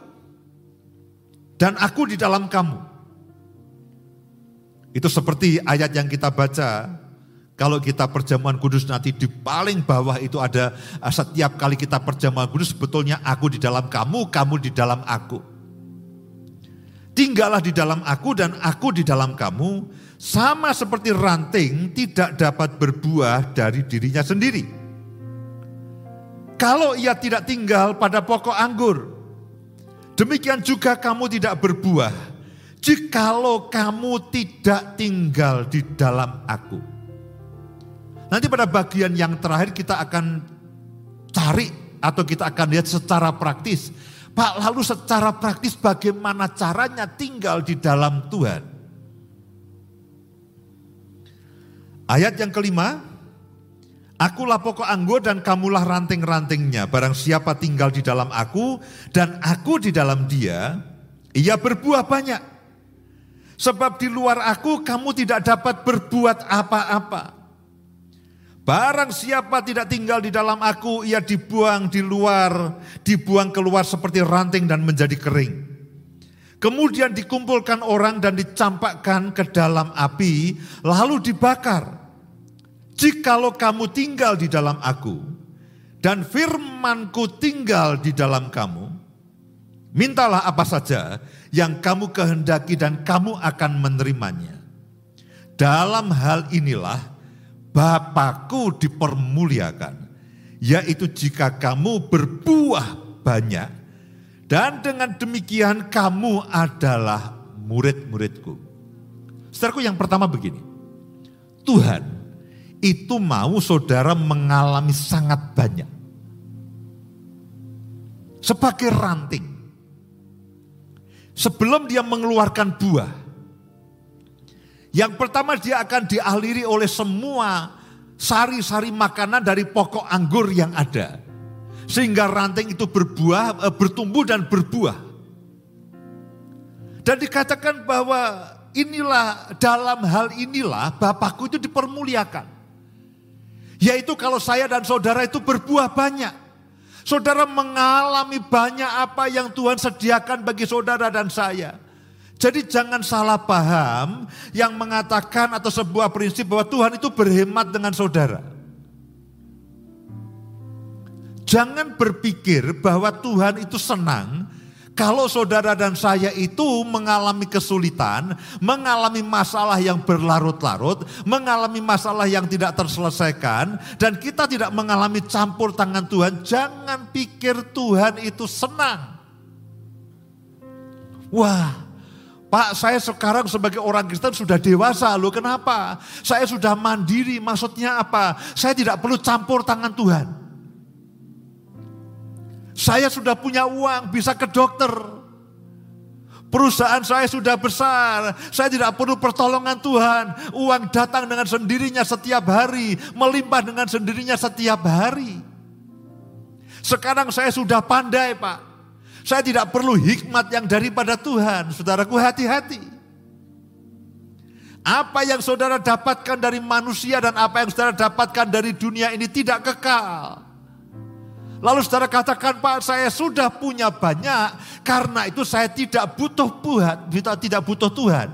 dan aku di dalam kamu. Itu seperti ayat yang kita baca kalau kita perjamuan kudus nanti di paling bawah itu ada eh, setiap kali kita perjamuan kudus sebetulnya aku di dalam kamu, kamu di dalam aku. Tinggallah di dalam aku dan aku di dalam kamu, sama seperti ranting tidak dapat berbuah dari dirinya sendiri. Kalau ia tidak tinggal pada pokok anggur, demikian juga kamu tidak berbuah, jikalau kamu tidak tinggal di dalam aku. Nanti pada bagian yang terakhir kita akan cari atau kita akan lihat secara praktis. Pak, lalu secara praktis bagaimana caranya tinggal di dalam Tuhan? Ayat yang kelima, Akulah pokok anggur dan kamulah ranting-rantingnya. Barang siapa tinggal di dalam aku dan aku di dalam dia, ia berbuah banyak. Sebab di luar aku kamu tidak dapat berbuat apa-apa. Barang siapa tidak tinggal di dalam aku, ia dibuang di luar, dibuang keluar seperti ranting dan menjadi kering. Kemudian dikumpulkan orang dan dicampakkan ke dalam api, lalu dibakar. Jikalau kamu tinggal di dalam aku, dan firmanku tinggal di dalam kamu, mintalah apa saja yang kamu kehendaki dan kamu akan menerimanya. Dalam hal inilah Bapakku dipermuliakan, yaitu jika kamu berbuah banyak, dan dengan demikian kamu adalah murid-muridku. Saudaraku yang pertama begini, Tuhan itu mau saudara mengalami sangat banyak. Sebagai ranting, sebelum dia mengeluarkan buah, yang pertama dia akan dialiri oleh semua sari-sari makanan dari pokok anggur yang ada. Sehingga ranting itu berbuah, eh, bertumbuh dan berbuah. Dan dikatakan bahwa inilah dalam hal inilah Bapakku itu dipermuliakan. Yaitu kalau saya dan saudara itu berbuah banyak. Saudara mengalami banyak apa yang Tuhan sediakan bagi saudara dan saya. Jadi jangan salah paham yang mengatakan atau sebuah prinsip bahwa Tuhan itu berhemat dengan saudara. Jangan berpikir bahwa Tuhan itu senang Kalau saudara dan saya itu mengalami kesulitan, mengalami masalah yang berlarut-larut, mengalami masalah yang tidak terselesaikan, dan kita tidak mengalami campur tangan Tuhan, jangan pikir Tuhan itu senang. Wah, Pak, saya sekarang sebagai orang Kristen sudah dewasa loh. Kenapa? Saya sudah mandiri. Maksudnya apa? Saya tidak perlu campur tangan Tuhan. Saya sudah punya uang, bisa ke dokter. Perusahaan saya sudah besar, saya tidak perlu pertolongan Tuhan. Uang datang dengan sendirinya setiap hari, melimpah dengan sendirinya setiap hari. Sekarang saya sudah pandai, Pak. Saya tidak perlu hikmat yang daripada Tuhan. Saudaraku, hati-hati. Apa yang saudara dapatkan dari manusia dan apa yang saudara dapatkan dari dunia ini tidak kekal. Lalu saudara katakan, Pak saya sudah punya banyak, karena itu saya tidak butuh Tuhan, tidak butuh Tuhan.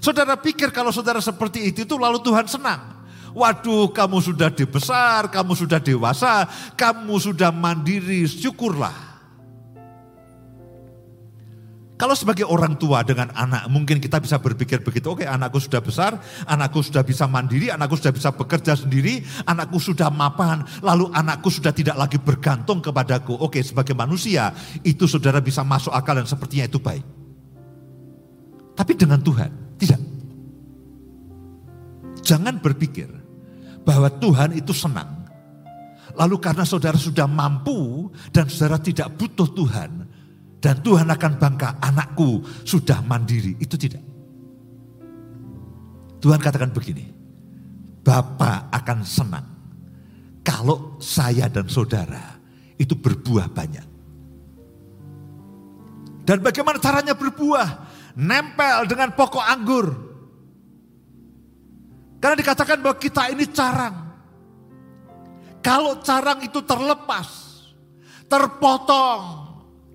Saudara pikir kalau saudara seperti itu, itu lalu Tuhan senang. Waduh kamu sudah dibesar, kamu sudah dewasa, kamu sudah mandiri, syukurlah. Kalau sebagai orang tua dengan anak, mungkin kita bisa berpikir begitu, oke anakku sudah besar, anakku sudah bisa mandiri, anakku sudah bisa bekerja sendiri, anakku sudah mapan, lalu anakku sudah tidak lagi bergantung kepadaku. Oke, sebagai manusia, itu saudara bisa masuk akal dan sepertinya itu baik. Tapi dengan Tuhan, tidak. Jangan berpikir bahwa Tuhan itu senang. Lalu karena saudara sudah mampu dan saudara tidak butuh Tuhan, dan Tuhan akan bangga anakku sudah mandiri. Itu tidak. Tuhan katakan begini. Bapak akan senang kalau saya dan saudara itu berbuah banyak. Dan bagaimana caranya berbuah? Nempel dengan pokok anggur. Karena dikatakan bahwa kita ini carang. Kalau carang itu terlepas, terpotong,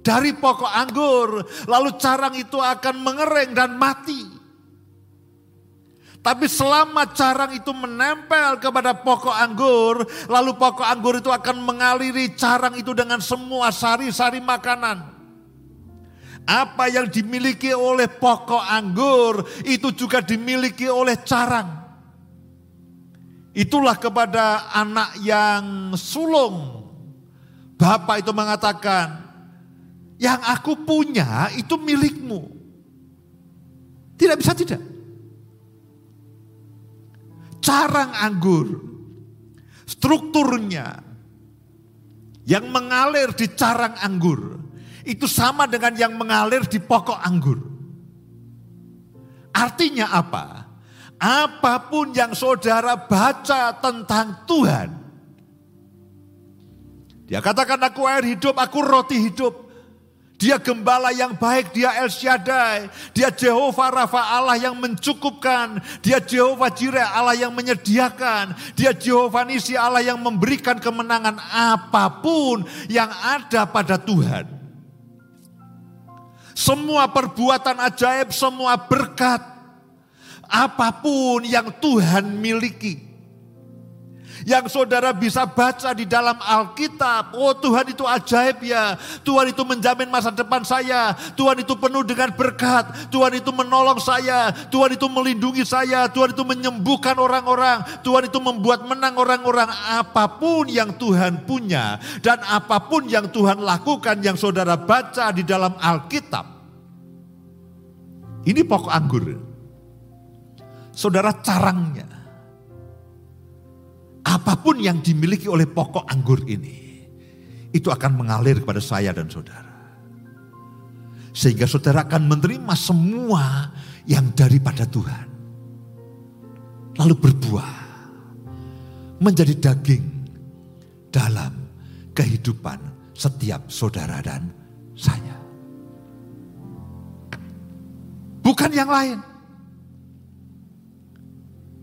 dari pokok anggur, lalu carang itu akan mengering dan mati. Tapi selama carang itu menempel kepada pokok anggur, lalu pokok anggur itu akan mengaliri carang itu dengan semua sari-sari makanan. Apa yang dimiliki oleh pokok anggur itu juga dimiliki oleh carang. Itulah kepada anak yang sulung. Bapak itu mengatakan, yang aku punya itu milikmu. Tidak bisa tidak. Carang anggur, strukturnya yang mengalir di carang anggur itu sama dengan yang mengalir di pokok anggur. Artinya apa? Apa pun yang saudara baca tentang Tuhan, dia katakan aku air hidup, aku roti hidup. Dia gembala yang baik, dia El Shaddai. Dia Jehovah Rafa Allah yang mencukupkan. Dia Jehovah Jireh Allah yang menyediakan. Dia Jehovah Nisi Allah yang memberikan kemenangan apa pun yang ada pada Tuhan. Semua perbuatan ajaib, semua berkat. Apa pun yang Tuhan miliki yang saudara bisa baca di dalam Alkitab. Oh Tuhan itu ajaib ya. Tuhan itu menjamin masa depan saya. Tuhan itu penuh dengan berkat. Tuhan itu menolong saya. Tuhan itu melindungi saya. Tuhan itu menyembuhkan orang-orang. Tuhan itu membuat menang orang-orang. Apa pun yang Tuhan punya dan apa pun yang Tuhan lakukan yang saudara baca di dalam Alkitab. Ini pokok anggur. Saudara carangnya apa pun yang dimiliki oleh pokok anggur ini, itu akan mengalir kepada saya dan saudara. Sehingga saudara akan menerima semua yang daripada Tuhan. Lalu berbuah, menjadi daging dalam kehidupan setiap saudara dan saya. Bukan yang lain.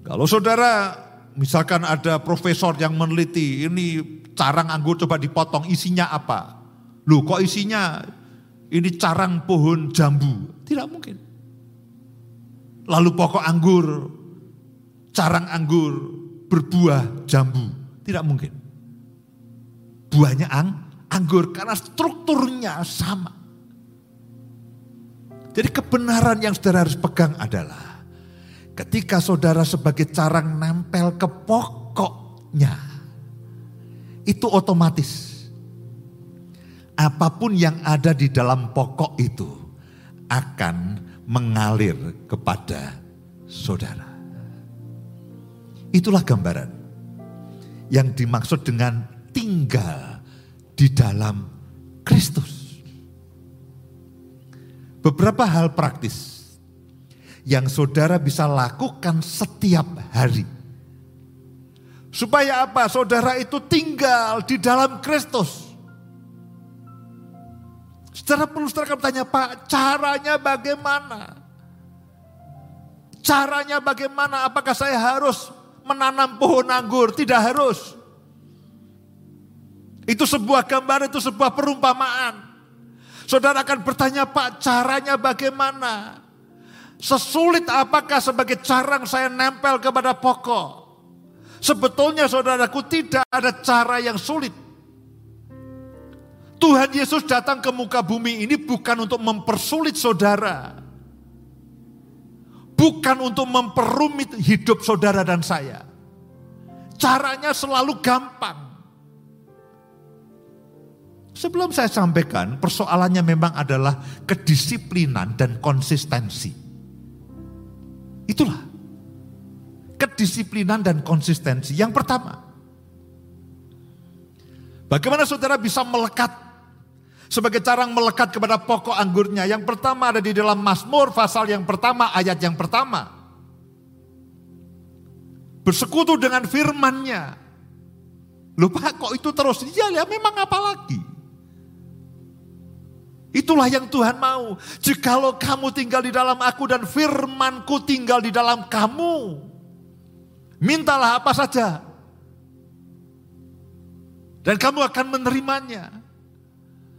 Kalau saudara Misalkan ada profesor yang meneliti, ini carang anggur coba dipotong, isinya apa? Loh kok isinya ini carang pohon jambu? Tidak mungkin. Lalu pokok anggur, carang anggur berbuah jambu? Tidak mungkin. Buahnya ang, anggur karena strukturnya sama. Jadi kebenaran yang saudara harus pegang adalah ketika saudara sebagai carang nempel ke pokoknya, itu otomatis. Apa pun yang ada di dalam pokok itu akan mengalir kepada saudara. Itulah gambaran yang dimaksud dengan tinggal di dalam Kristus. Beberapa hal praktis yang saudara bisa lakukan setiap hari. Supaya apa? Saudara itu tinggal di dalam Kristus. Secara perlu saudara bertanya, Pak, caranya bagaimana? Caranya bagaimana? Apakah saya harus menanam pohon anggur? Tidak harus. Itu sebuah gambar, itu sebuah perumpamaan. Saudara akan bertanya, Pak caranya bagaimana? Sesulit apakah sebagai carang saya nempel kepada pokok? Sebetulnya saudaraku tidak ada cara yang sulit. Tuhan Yesus datang ke muka bumi ini bukan untuk mempersulit saudara. Bukan untuk memperumit hidup saudara dan saya. Caranya selalu gampang. Sebelum saya sampaikan, persoalannya memang adalah kedisiplinan dan konsistensi. Itulah kedisiplinan dan konsistensi. Yang pertama, bagaimana saudara bisa melekat sebagai cara melekat kepada pokok anggurnya? Yang pertama ada di dalam Mazmur pasal yang pertama, ayat yang pertama. Bersekutu dengan firmannya. Lupa kok itu terus? Iya ya memang apa lagi? Itulah yang Tuhan mau. Jikalau kamu tinggal di dalam aku dan firmanku tinggal di dalam kamu. Mintalah apa saja. Dan kamu akan menerimanya.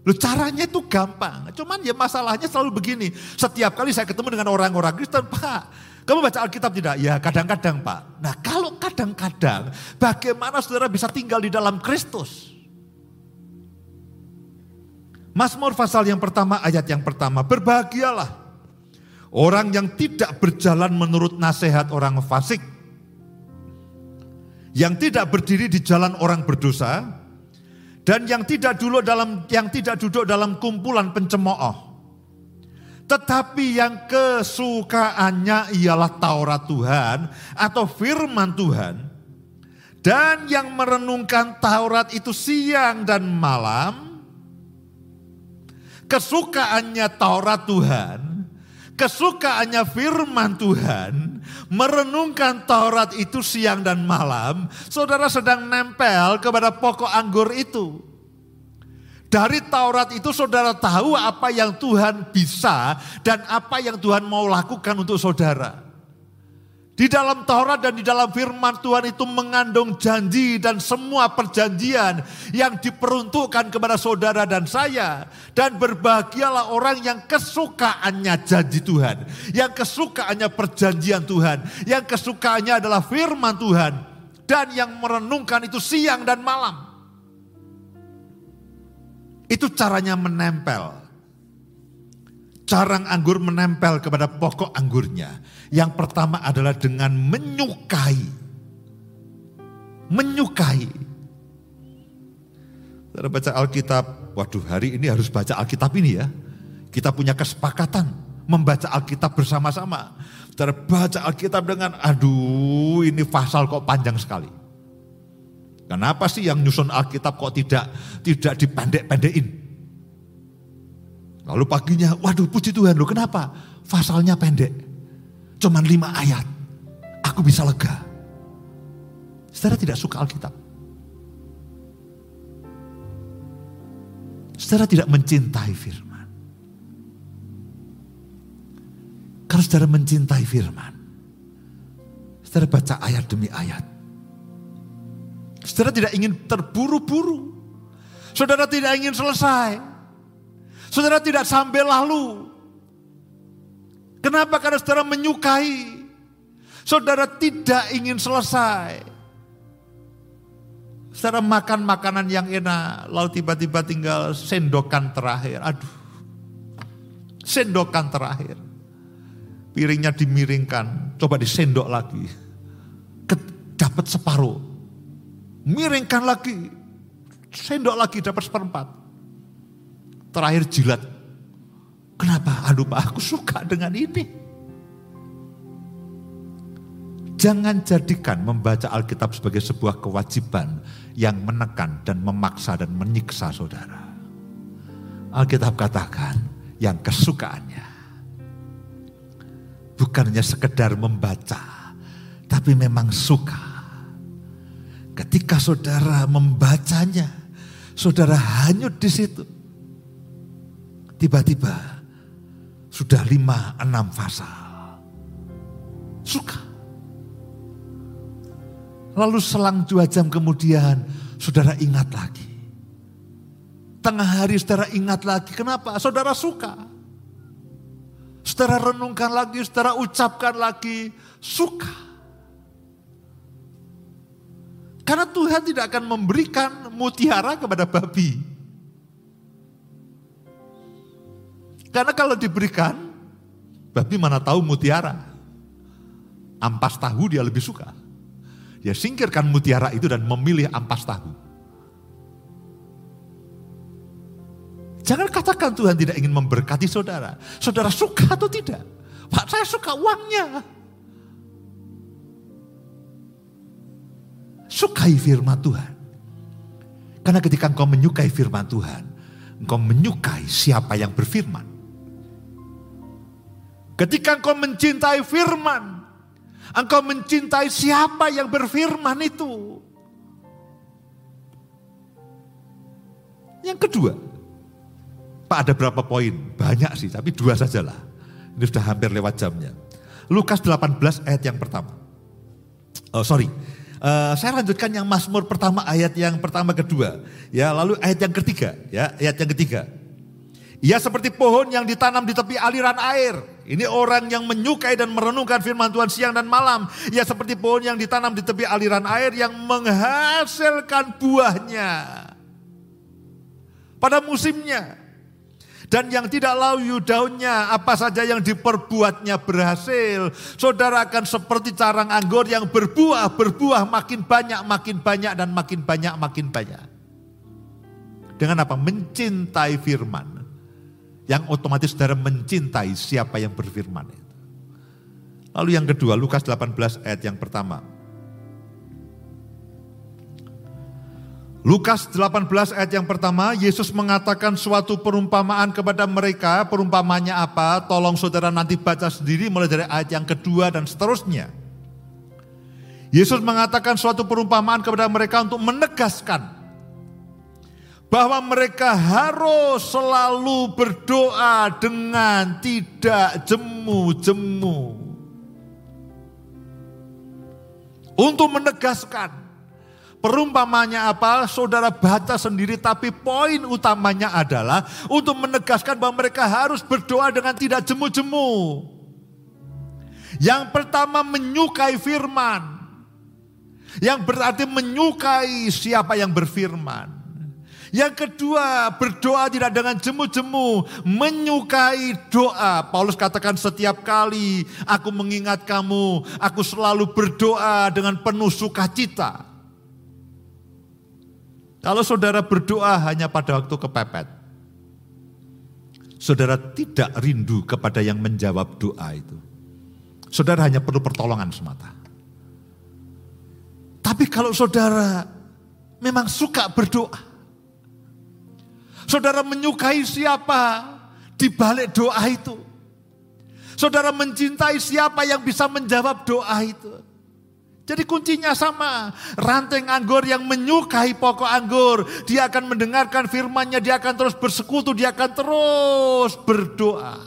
Loh caranya itu gampang. Cuman ya masalahnya selalu begini. Setiap kali saya ketemu dengan orang-orang Kristen, Pak, kamu baca Alkitab tidak? Ya kadang-kadang Pak. Nah kalau kadang-kadang, bagaimana saudara bisa tinggal di dalam Kristus? Mazmur pasal yang pertama ayat yang pertama, berbahagialah orang yang tidak berjalan menurut nasihat orang fasik, yang tidak berdiri di jalan orang berdosa, dan yang tidak duduk dalam yang tidak duduk dalam kumpulan pencemooh. Tetapi yang kesukaannya ialah Taurat Tuhan atau firman Tuhan. Dan yang merenungkan Taurat itu siang dan malam, kesukaannya Taurat Tuhan, kesukaannya firman Tuhan, merenungkan Taurat itu siang dan malam, saudara sedang nempel kepada pokok anggur itu. Dari Taurat itu saudara tahu apa yang Tuhan bisa dan apa yang Tuhan mau lakukan untuk saudara. Di dalam Taurat dan di dalam firman Tuhan itu mengandung janji dan semua perjanjian yang diperuntukkan kepada saudara dan saya. Dan berbahagialah orang yang kesukaannya janji Tuhan. Yang kesukaannya perjanjian Tuhan. Yang kesukaannya adalah firman Tuhan. Dan yang merenungkan itu siang dan malam. Itu caranya menempel. Carang anggur menempel kepada pokok anggurnya yang pertama adalah dengan menyukai. Menyukai. Saudara baca Alkitab, waduh hari ini harus baca Alkitab ini ya. Kita punya kesepakatan membaca Alkitab bersama-sama. Saudara baca Alkitab dengan, aduh ini pasal kok panjang sekali. Kenapa sih yang nyusun Alkitab kok tidak tidak dipendek-pendekin? Lalu paginya, waduh puji Tuhan loh kenapa? Pasalnya pendek. Cuman lima ayat. Aku bisa lega. Saudara tidak suka Alkitab. Saudara tidak mencintai firman. Kalau saudara mencintai firman, saudara baca ayat demi ayat. Saudara tidak ingin terburu-buru. Saudara tidak ingin selesai. Saudara tidak sampai lalu. Kenapa? Karena saudara menyukai. Saudara tidak ingin selesai. Saudara makan makanan yang enak, lalu tiba-tiba tinggal sendokan terakhir. Aduh, Sendokan terakhir. Piringnya dimiringkan, coba disendok lagi. Dapat separuh. Miringkan lagi. Sendok lagi dapat seperempat. Terakhir jilat. Kenapa? Aduh Pak, aku suka dengan ini. Jangan jadikan membaca Alkitab sebagai sebuah kewajiban yang menekan dan memaksa dan menyiksa saudara. Alkitab katakan yang kesukaannya bukan hanya sekedar membaca, tapi memang suka. Ketika saudara membacanya, saudara hanyut di situ. Tiba-tiba sudah lima enam pasal. Suka. Lalu selang dua jam kemudian, saudara ingat lagi. Tengah hari saudara ingat lagi. Kenapa? Saudara suka. Saudara renungkan lagi, saudara ucapkan lagi. Suka. Karena Tuhan tidak akan memberikan mutiara kepada babi. Karena kalau diberikan, babi mana tahu mutiara. Ampas tahu dia lebih suka. Ya singkirkan mutiara itu dan memilih ampas tahu. Jangan katakan Tuhan tidak ingin memberkati saudara. Saudara suka atau tidak? Pak saya suka uangnya. Sukai firman Tuhan. Karena ketika engkau menyukai firman Tuhan, engkau menyukai siapa yang berfirman. Ketika engkau mencintai firman, Engkau mencintai siapa yang berfirman itu. Yang kedua, Pak ada berapa poin? Banyak sih, tapi dua sajalah. Ini sudah hampir lewat jamnya. Lukas 18 ayat yang pertama. Oh sorry, uh, saya lanjutkan yang Mazmur pertama ayat yang pertama kedua. Ya, lalu ayat yang ketiga, ya ayat yang ketiga. Ia seperti pohon yang ditanam di tepi aliran air. Ini orang yang menyukai dan merenungkan firman Tuhan siang dan malam. Ia seperti pohon yang ditanam di tepi aliran air yang menghasilkan buahnya. Pada musimnya. Dan yang tidak layu daunnya, apa saja yang diperbuatnya berhasil. Saudara akan seperti carang anggur yang berbuah, berbuah makin banyak, makin banyak, dan makin banyak, makin banyak. Dengan apa? Mencintai firman yang otomatis saudara mencintai siapa yang berfirman itu. Lalu yang kedua, Lukas 18 ayat yang pertama. Lukas 18 ayat yang pertama, Yesus mengatakan suatu perumpamaan kepada mereka. Perumpamanya apa? Tolong saudara nanti baca sendiri mulai dari ayat yang kedua dan seterusnya. Yesus mengatakan suatu perumpamaan kepada mereka untuk menegaskan bahwa mereka harus selalu berdoa dengan tidak jemu-jemu. Untuk menegaskan perumpamannya apa, saudara baca sendiri, tapi poin utamanya adalah untuk menegaskan bahwa mereka harus berdoa dengan tidak jemu-jemu. Yang pertama menyukai firman, yang berarti menyukai siapa yang berfirman. Yang kedua, berdoa tidak dengan jemu-jemu, menyukai doa. Paulus katakan setiap kali aku mengingat kamu, aku selalu berdoa dengan penuh sukacita. Kalau saudara berdoa hanya pada waktu kepepet, saudara tidak rindu kepada yang menjawab doa itu. Saudara hanya perlu pertolongan semata. Tapi kalau saudara memang suka berdoa, Saudara menyukai siapa di balik doa itu. Saudara mencintai siapa yang bisa menjawab doa itu. Jadi kuncinya sama. Ranting anggur yang menyukai pokok anggur. Dia akan mendengarkan firmannya. Dia akan terus bersekutu. Dia akan terus berdoa.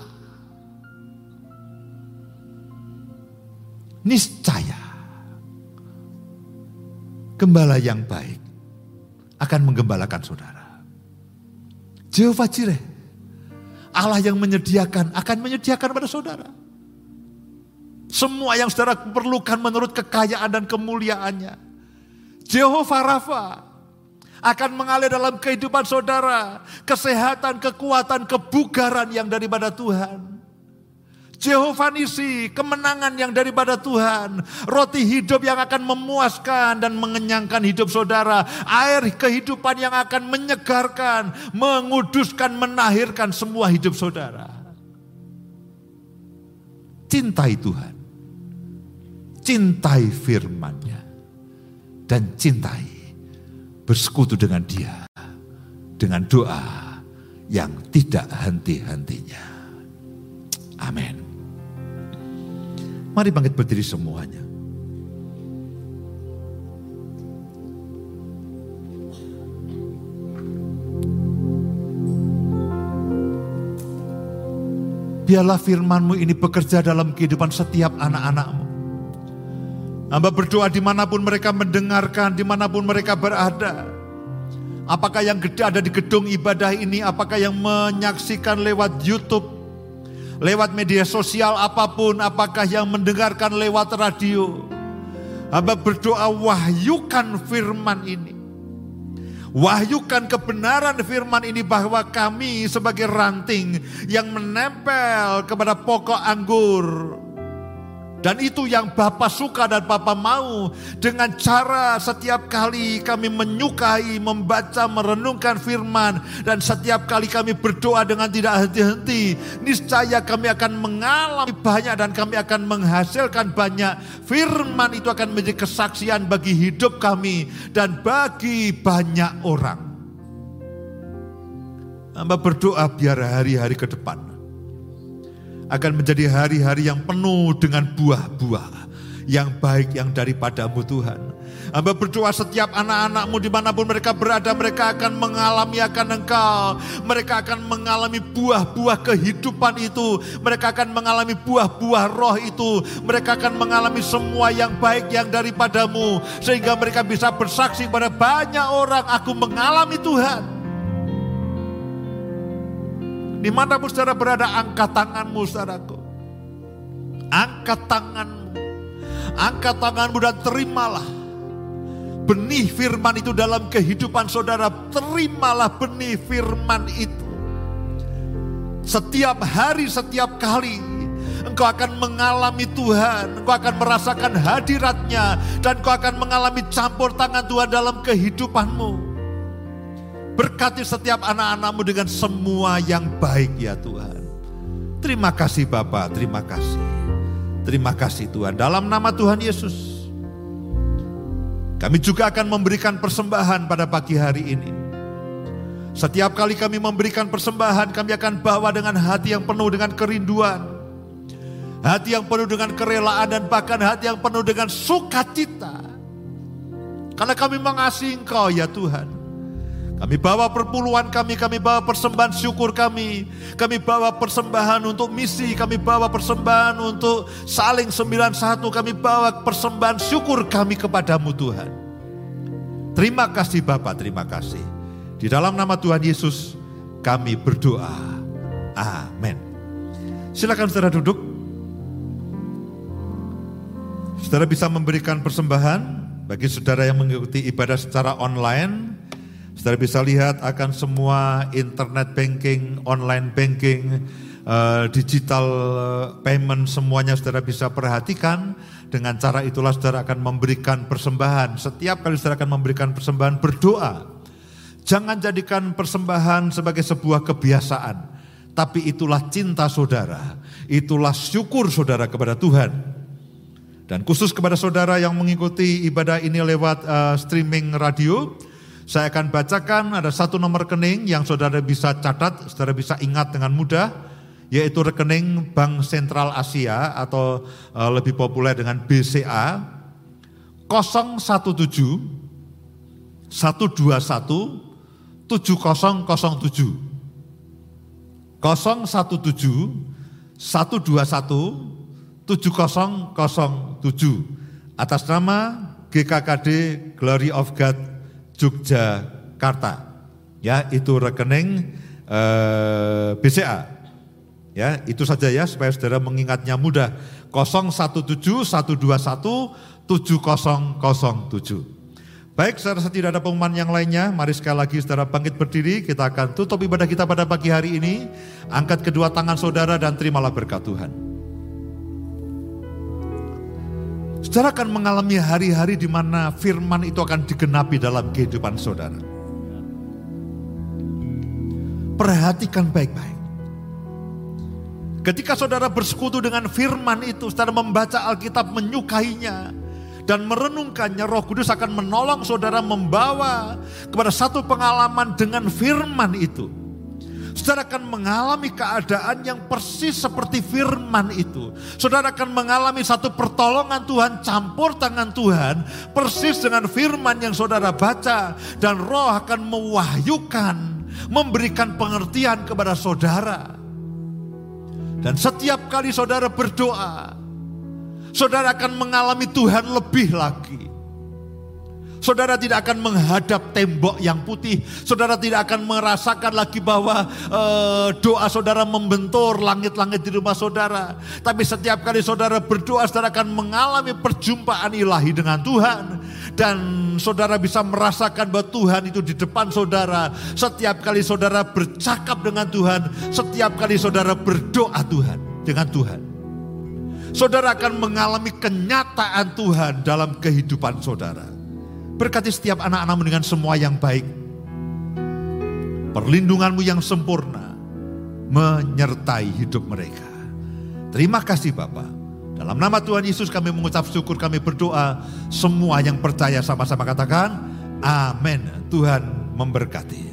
Niscaya. Gembala yang baik akan menggembalakan saudara. Jehovah Jireh. Allah yang menyediakan akan menyediakan pada saudara. Semua yang saudara perlukan menurut kekayaan dan kemuliaannya. Jehovah Rafa akan mengalir dalam kehidupan saudara. Kesehatan, kekuatan, kebugaran yang daripada Tuhan. Jehovah Nisi, kemenangan yang daripada Tuhan. Roti hidup yang akan memuaskan dan mengenyangkan hidup saudara. Air kehidupan yang akan menyegarkan, menguduskan, menahirkan semua hidup saudara. Cintai Tuhan. Cintai firman-Nya. Dan cintai bersekutu dengan dia. Dengan doa yang tidak henti-hentinya. Amin. Mari bangkit berdiri semuanya. Biarlah firmanmu ini bekerja dalam kehidupan setiap anak-anakmu. Hamba berdoa di mana pun mereka mendengarkan, di mana pun mereka berada. Apakah yang gede ada di gedung ibadah ini, apakah yang menyaksikan lewat YouTube, lewat media sosial apa pun, apakah yang mendengarkan lewat radio. Hamba berdoa wahyukan firman ini. Wahyukan kebenaran firman ini bahwa kami sebagai ranting yang menempel kepada pokok anggur dan itu yang Bapak suka dan Bapak mau. Dengan cara setiap kali kami menyukai, membaca, merenungkan firman. Dan setiap kali kami berdoa dengan tidak henti-henti. Niscaya kami akan mengalami banyak dan kami akan menghasilkan banyak. Firman itu akan menjadi kesaksian bagi hidup kami. Dan bagi banyak orang. Hamba berdoa biar hari-hari ke depan akan menjadi hari-hari yang penuh dengan buah-buah yang baik yang daripadamu Tuhan. Hamba berdoa setiap anak-anakmu di mana pun mereka berada, mereka akan mengalami akan engkau. Mereka akan mengalami buah-buah kehidupan itu. Mereka akan mengalami buah-buah roh itu. Mereka akan mengalami semua yang baik yang daripadamu. Sehingga mereka bisa bersaksi kepada banyak orang, aku mengalami Tuhan. Di mana pun saudara berada, angkat tanganmu saudaraku. Angkat tanganmu. Angkat tanganmu dan terimalah. Benih firman itu dalam kehidupan saudara. Terimalah benih firman itu. Setiap hari, setiap kali engkau akan mengalami Tuhan, engkau akan merasakan hadiratnya, dan engkau akan mengalami campur tangan Tuhan dalam kehidupanmu. Berkati setiap anak-anakmu dengan semua yang baik ya Tuhan. Terima kasih Bapak, terima kasih. Terima kasih Tuhan. Dalam nama Tuhan Yesus. Kami juga akan memberikan persembahan pada pagi hari ini. Setiap kali kami memberikan persembahan, kami akan bawa dengan hati yang penuh dengan kerinduan. Hati yang penuh dengan kerelaan dan bahkan hati yang penuh dengan sukacita. Karena kami mengasihi Engkau ya Tuhan. Kami bawa perpuluhan kami, kami bawa persembahan syukur kami. Kami bawa persembahan untuk misi, kami bawa persembahan untuk saling sembilan satu. Kami bawa persembahan syukur kami kepadamu Tuhan. Terima kasih Bapak, terima kasih. Di dalam nama Tuhan Yesus kami berdoa. Amin. Silakan saudara duduk. Saudara bisa memberikan persembahan bagi saudara yang mengikuti ibadah secara online Saudara bisa lihat akan semua internet banking, online banking, uh, digital eh, payment semuanya saudara bisa perhatikan. Dengan cara itulah saudara akan memberikan persembahan. Setiap kali saudara akan memberikan persembahan berdoa. Jangan jadikan persembahan sebagai sebuah kebiasaan. Tapi itulah cinta saudara. Itulah syukur saudara kepada Tuhan. Dan khusus kepada saudara yang mengikuti ibadah ini lewat uh, streaming radio, saya akan bacakan ada satu nomor rekening yang saudara bisa catat, saudara bisa ingat dengan mudah, yaitu rekening Bank Sentral Asia atau uh, lebih populer dengan BCA 017 121 7007 017 121 7007 atas nama GKKD Glory of God Yogyakarta. Ya, itu rekening eh, BCA. Ya, itu saja ya supaya saudara mengingatnya mudah. 017 121 7007. Baik, saya rasa tidak ada pengumuman yang lainnya. Mari sekali lagi saudara bangkit berdiri. Kita akan tutup ibadah kita pada pagi hari ini. Angkat kedua tangan saudara dan terimalah berkat Tuhan. Saudara akan mengalami hari-hari di mana firman itu akan digenapi dalam kehidupan saudara. Perhatikan baik-baik. Ketika saudara bersekutu dengan firman itu, saudara membaca Alkitab menyukainya, dan merenungkannya Roh Kudus akan menolong saudara membawa kepada satu pengalaman dengan firman itu. Saudara akan mengalami keadaan yang persis seperti firman itu. Saudara akan mengalami satu pertolongan Tuhan, campur tangan Tuhan, persis dengan firman yang saudara baca. Dan roh akan mewahyukan, memberikan pengertian kepada saudara. Dan setiap kali saudara berdoa, saudara akan mengalami Tuhan lebih lagi. Saudara tidak akan menghadap tembok yang putih. Saudara tidak akan merasakan lagi bahwa uh, doa saudara membentur langit-langit di rumah saudara. Tapi setiap kali saudara berdoa, saudara akan mengalami perjumpaan ilahi dengan Tuhan. Dan saudara bisa merasakan bahwa Tuhan itu di depan saudara. Setiap kali saudara bercakap dengan Tuhan. Setiap kali saudara berdoa Tuhan dengan Tuhan saudara akan mengalami kenyataan Tuhan dalam kehidupan saudara. Berkati setiap anak-anakmu dengan semua yang baik. Perlindunganmu yang sempurna menyertai hidup mereka. Terima kasih Bapak. Dalam nama Tuhan Yesus kami mengucap syukur, kami berdoa. Semua yang percaya sama-sama katakan, amin. Tuhan memberkati.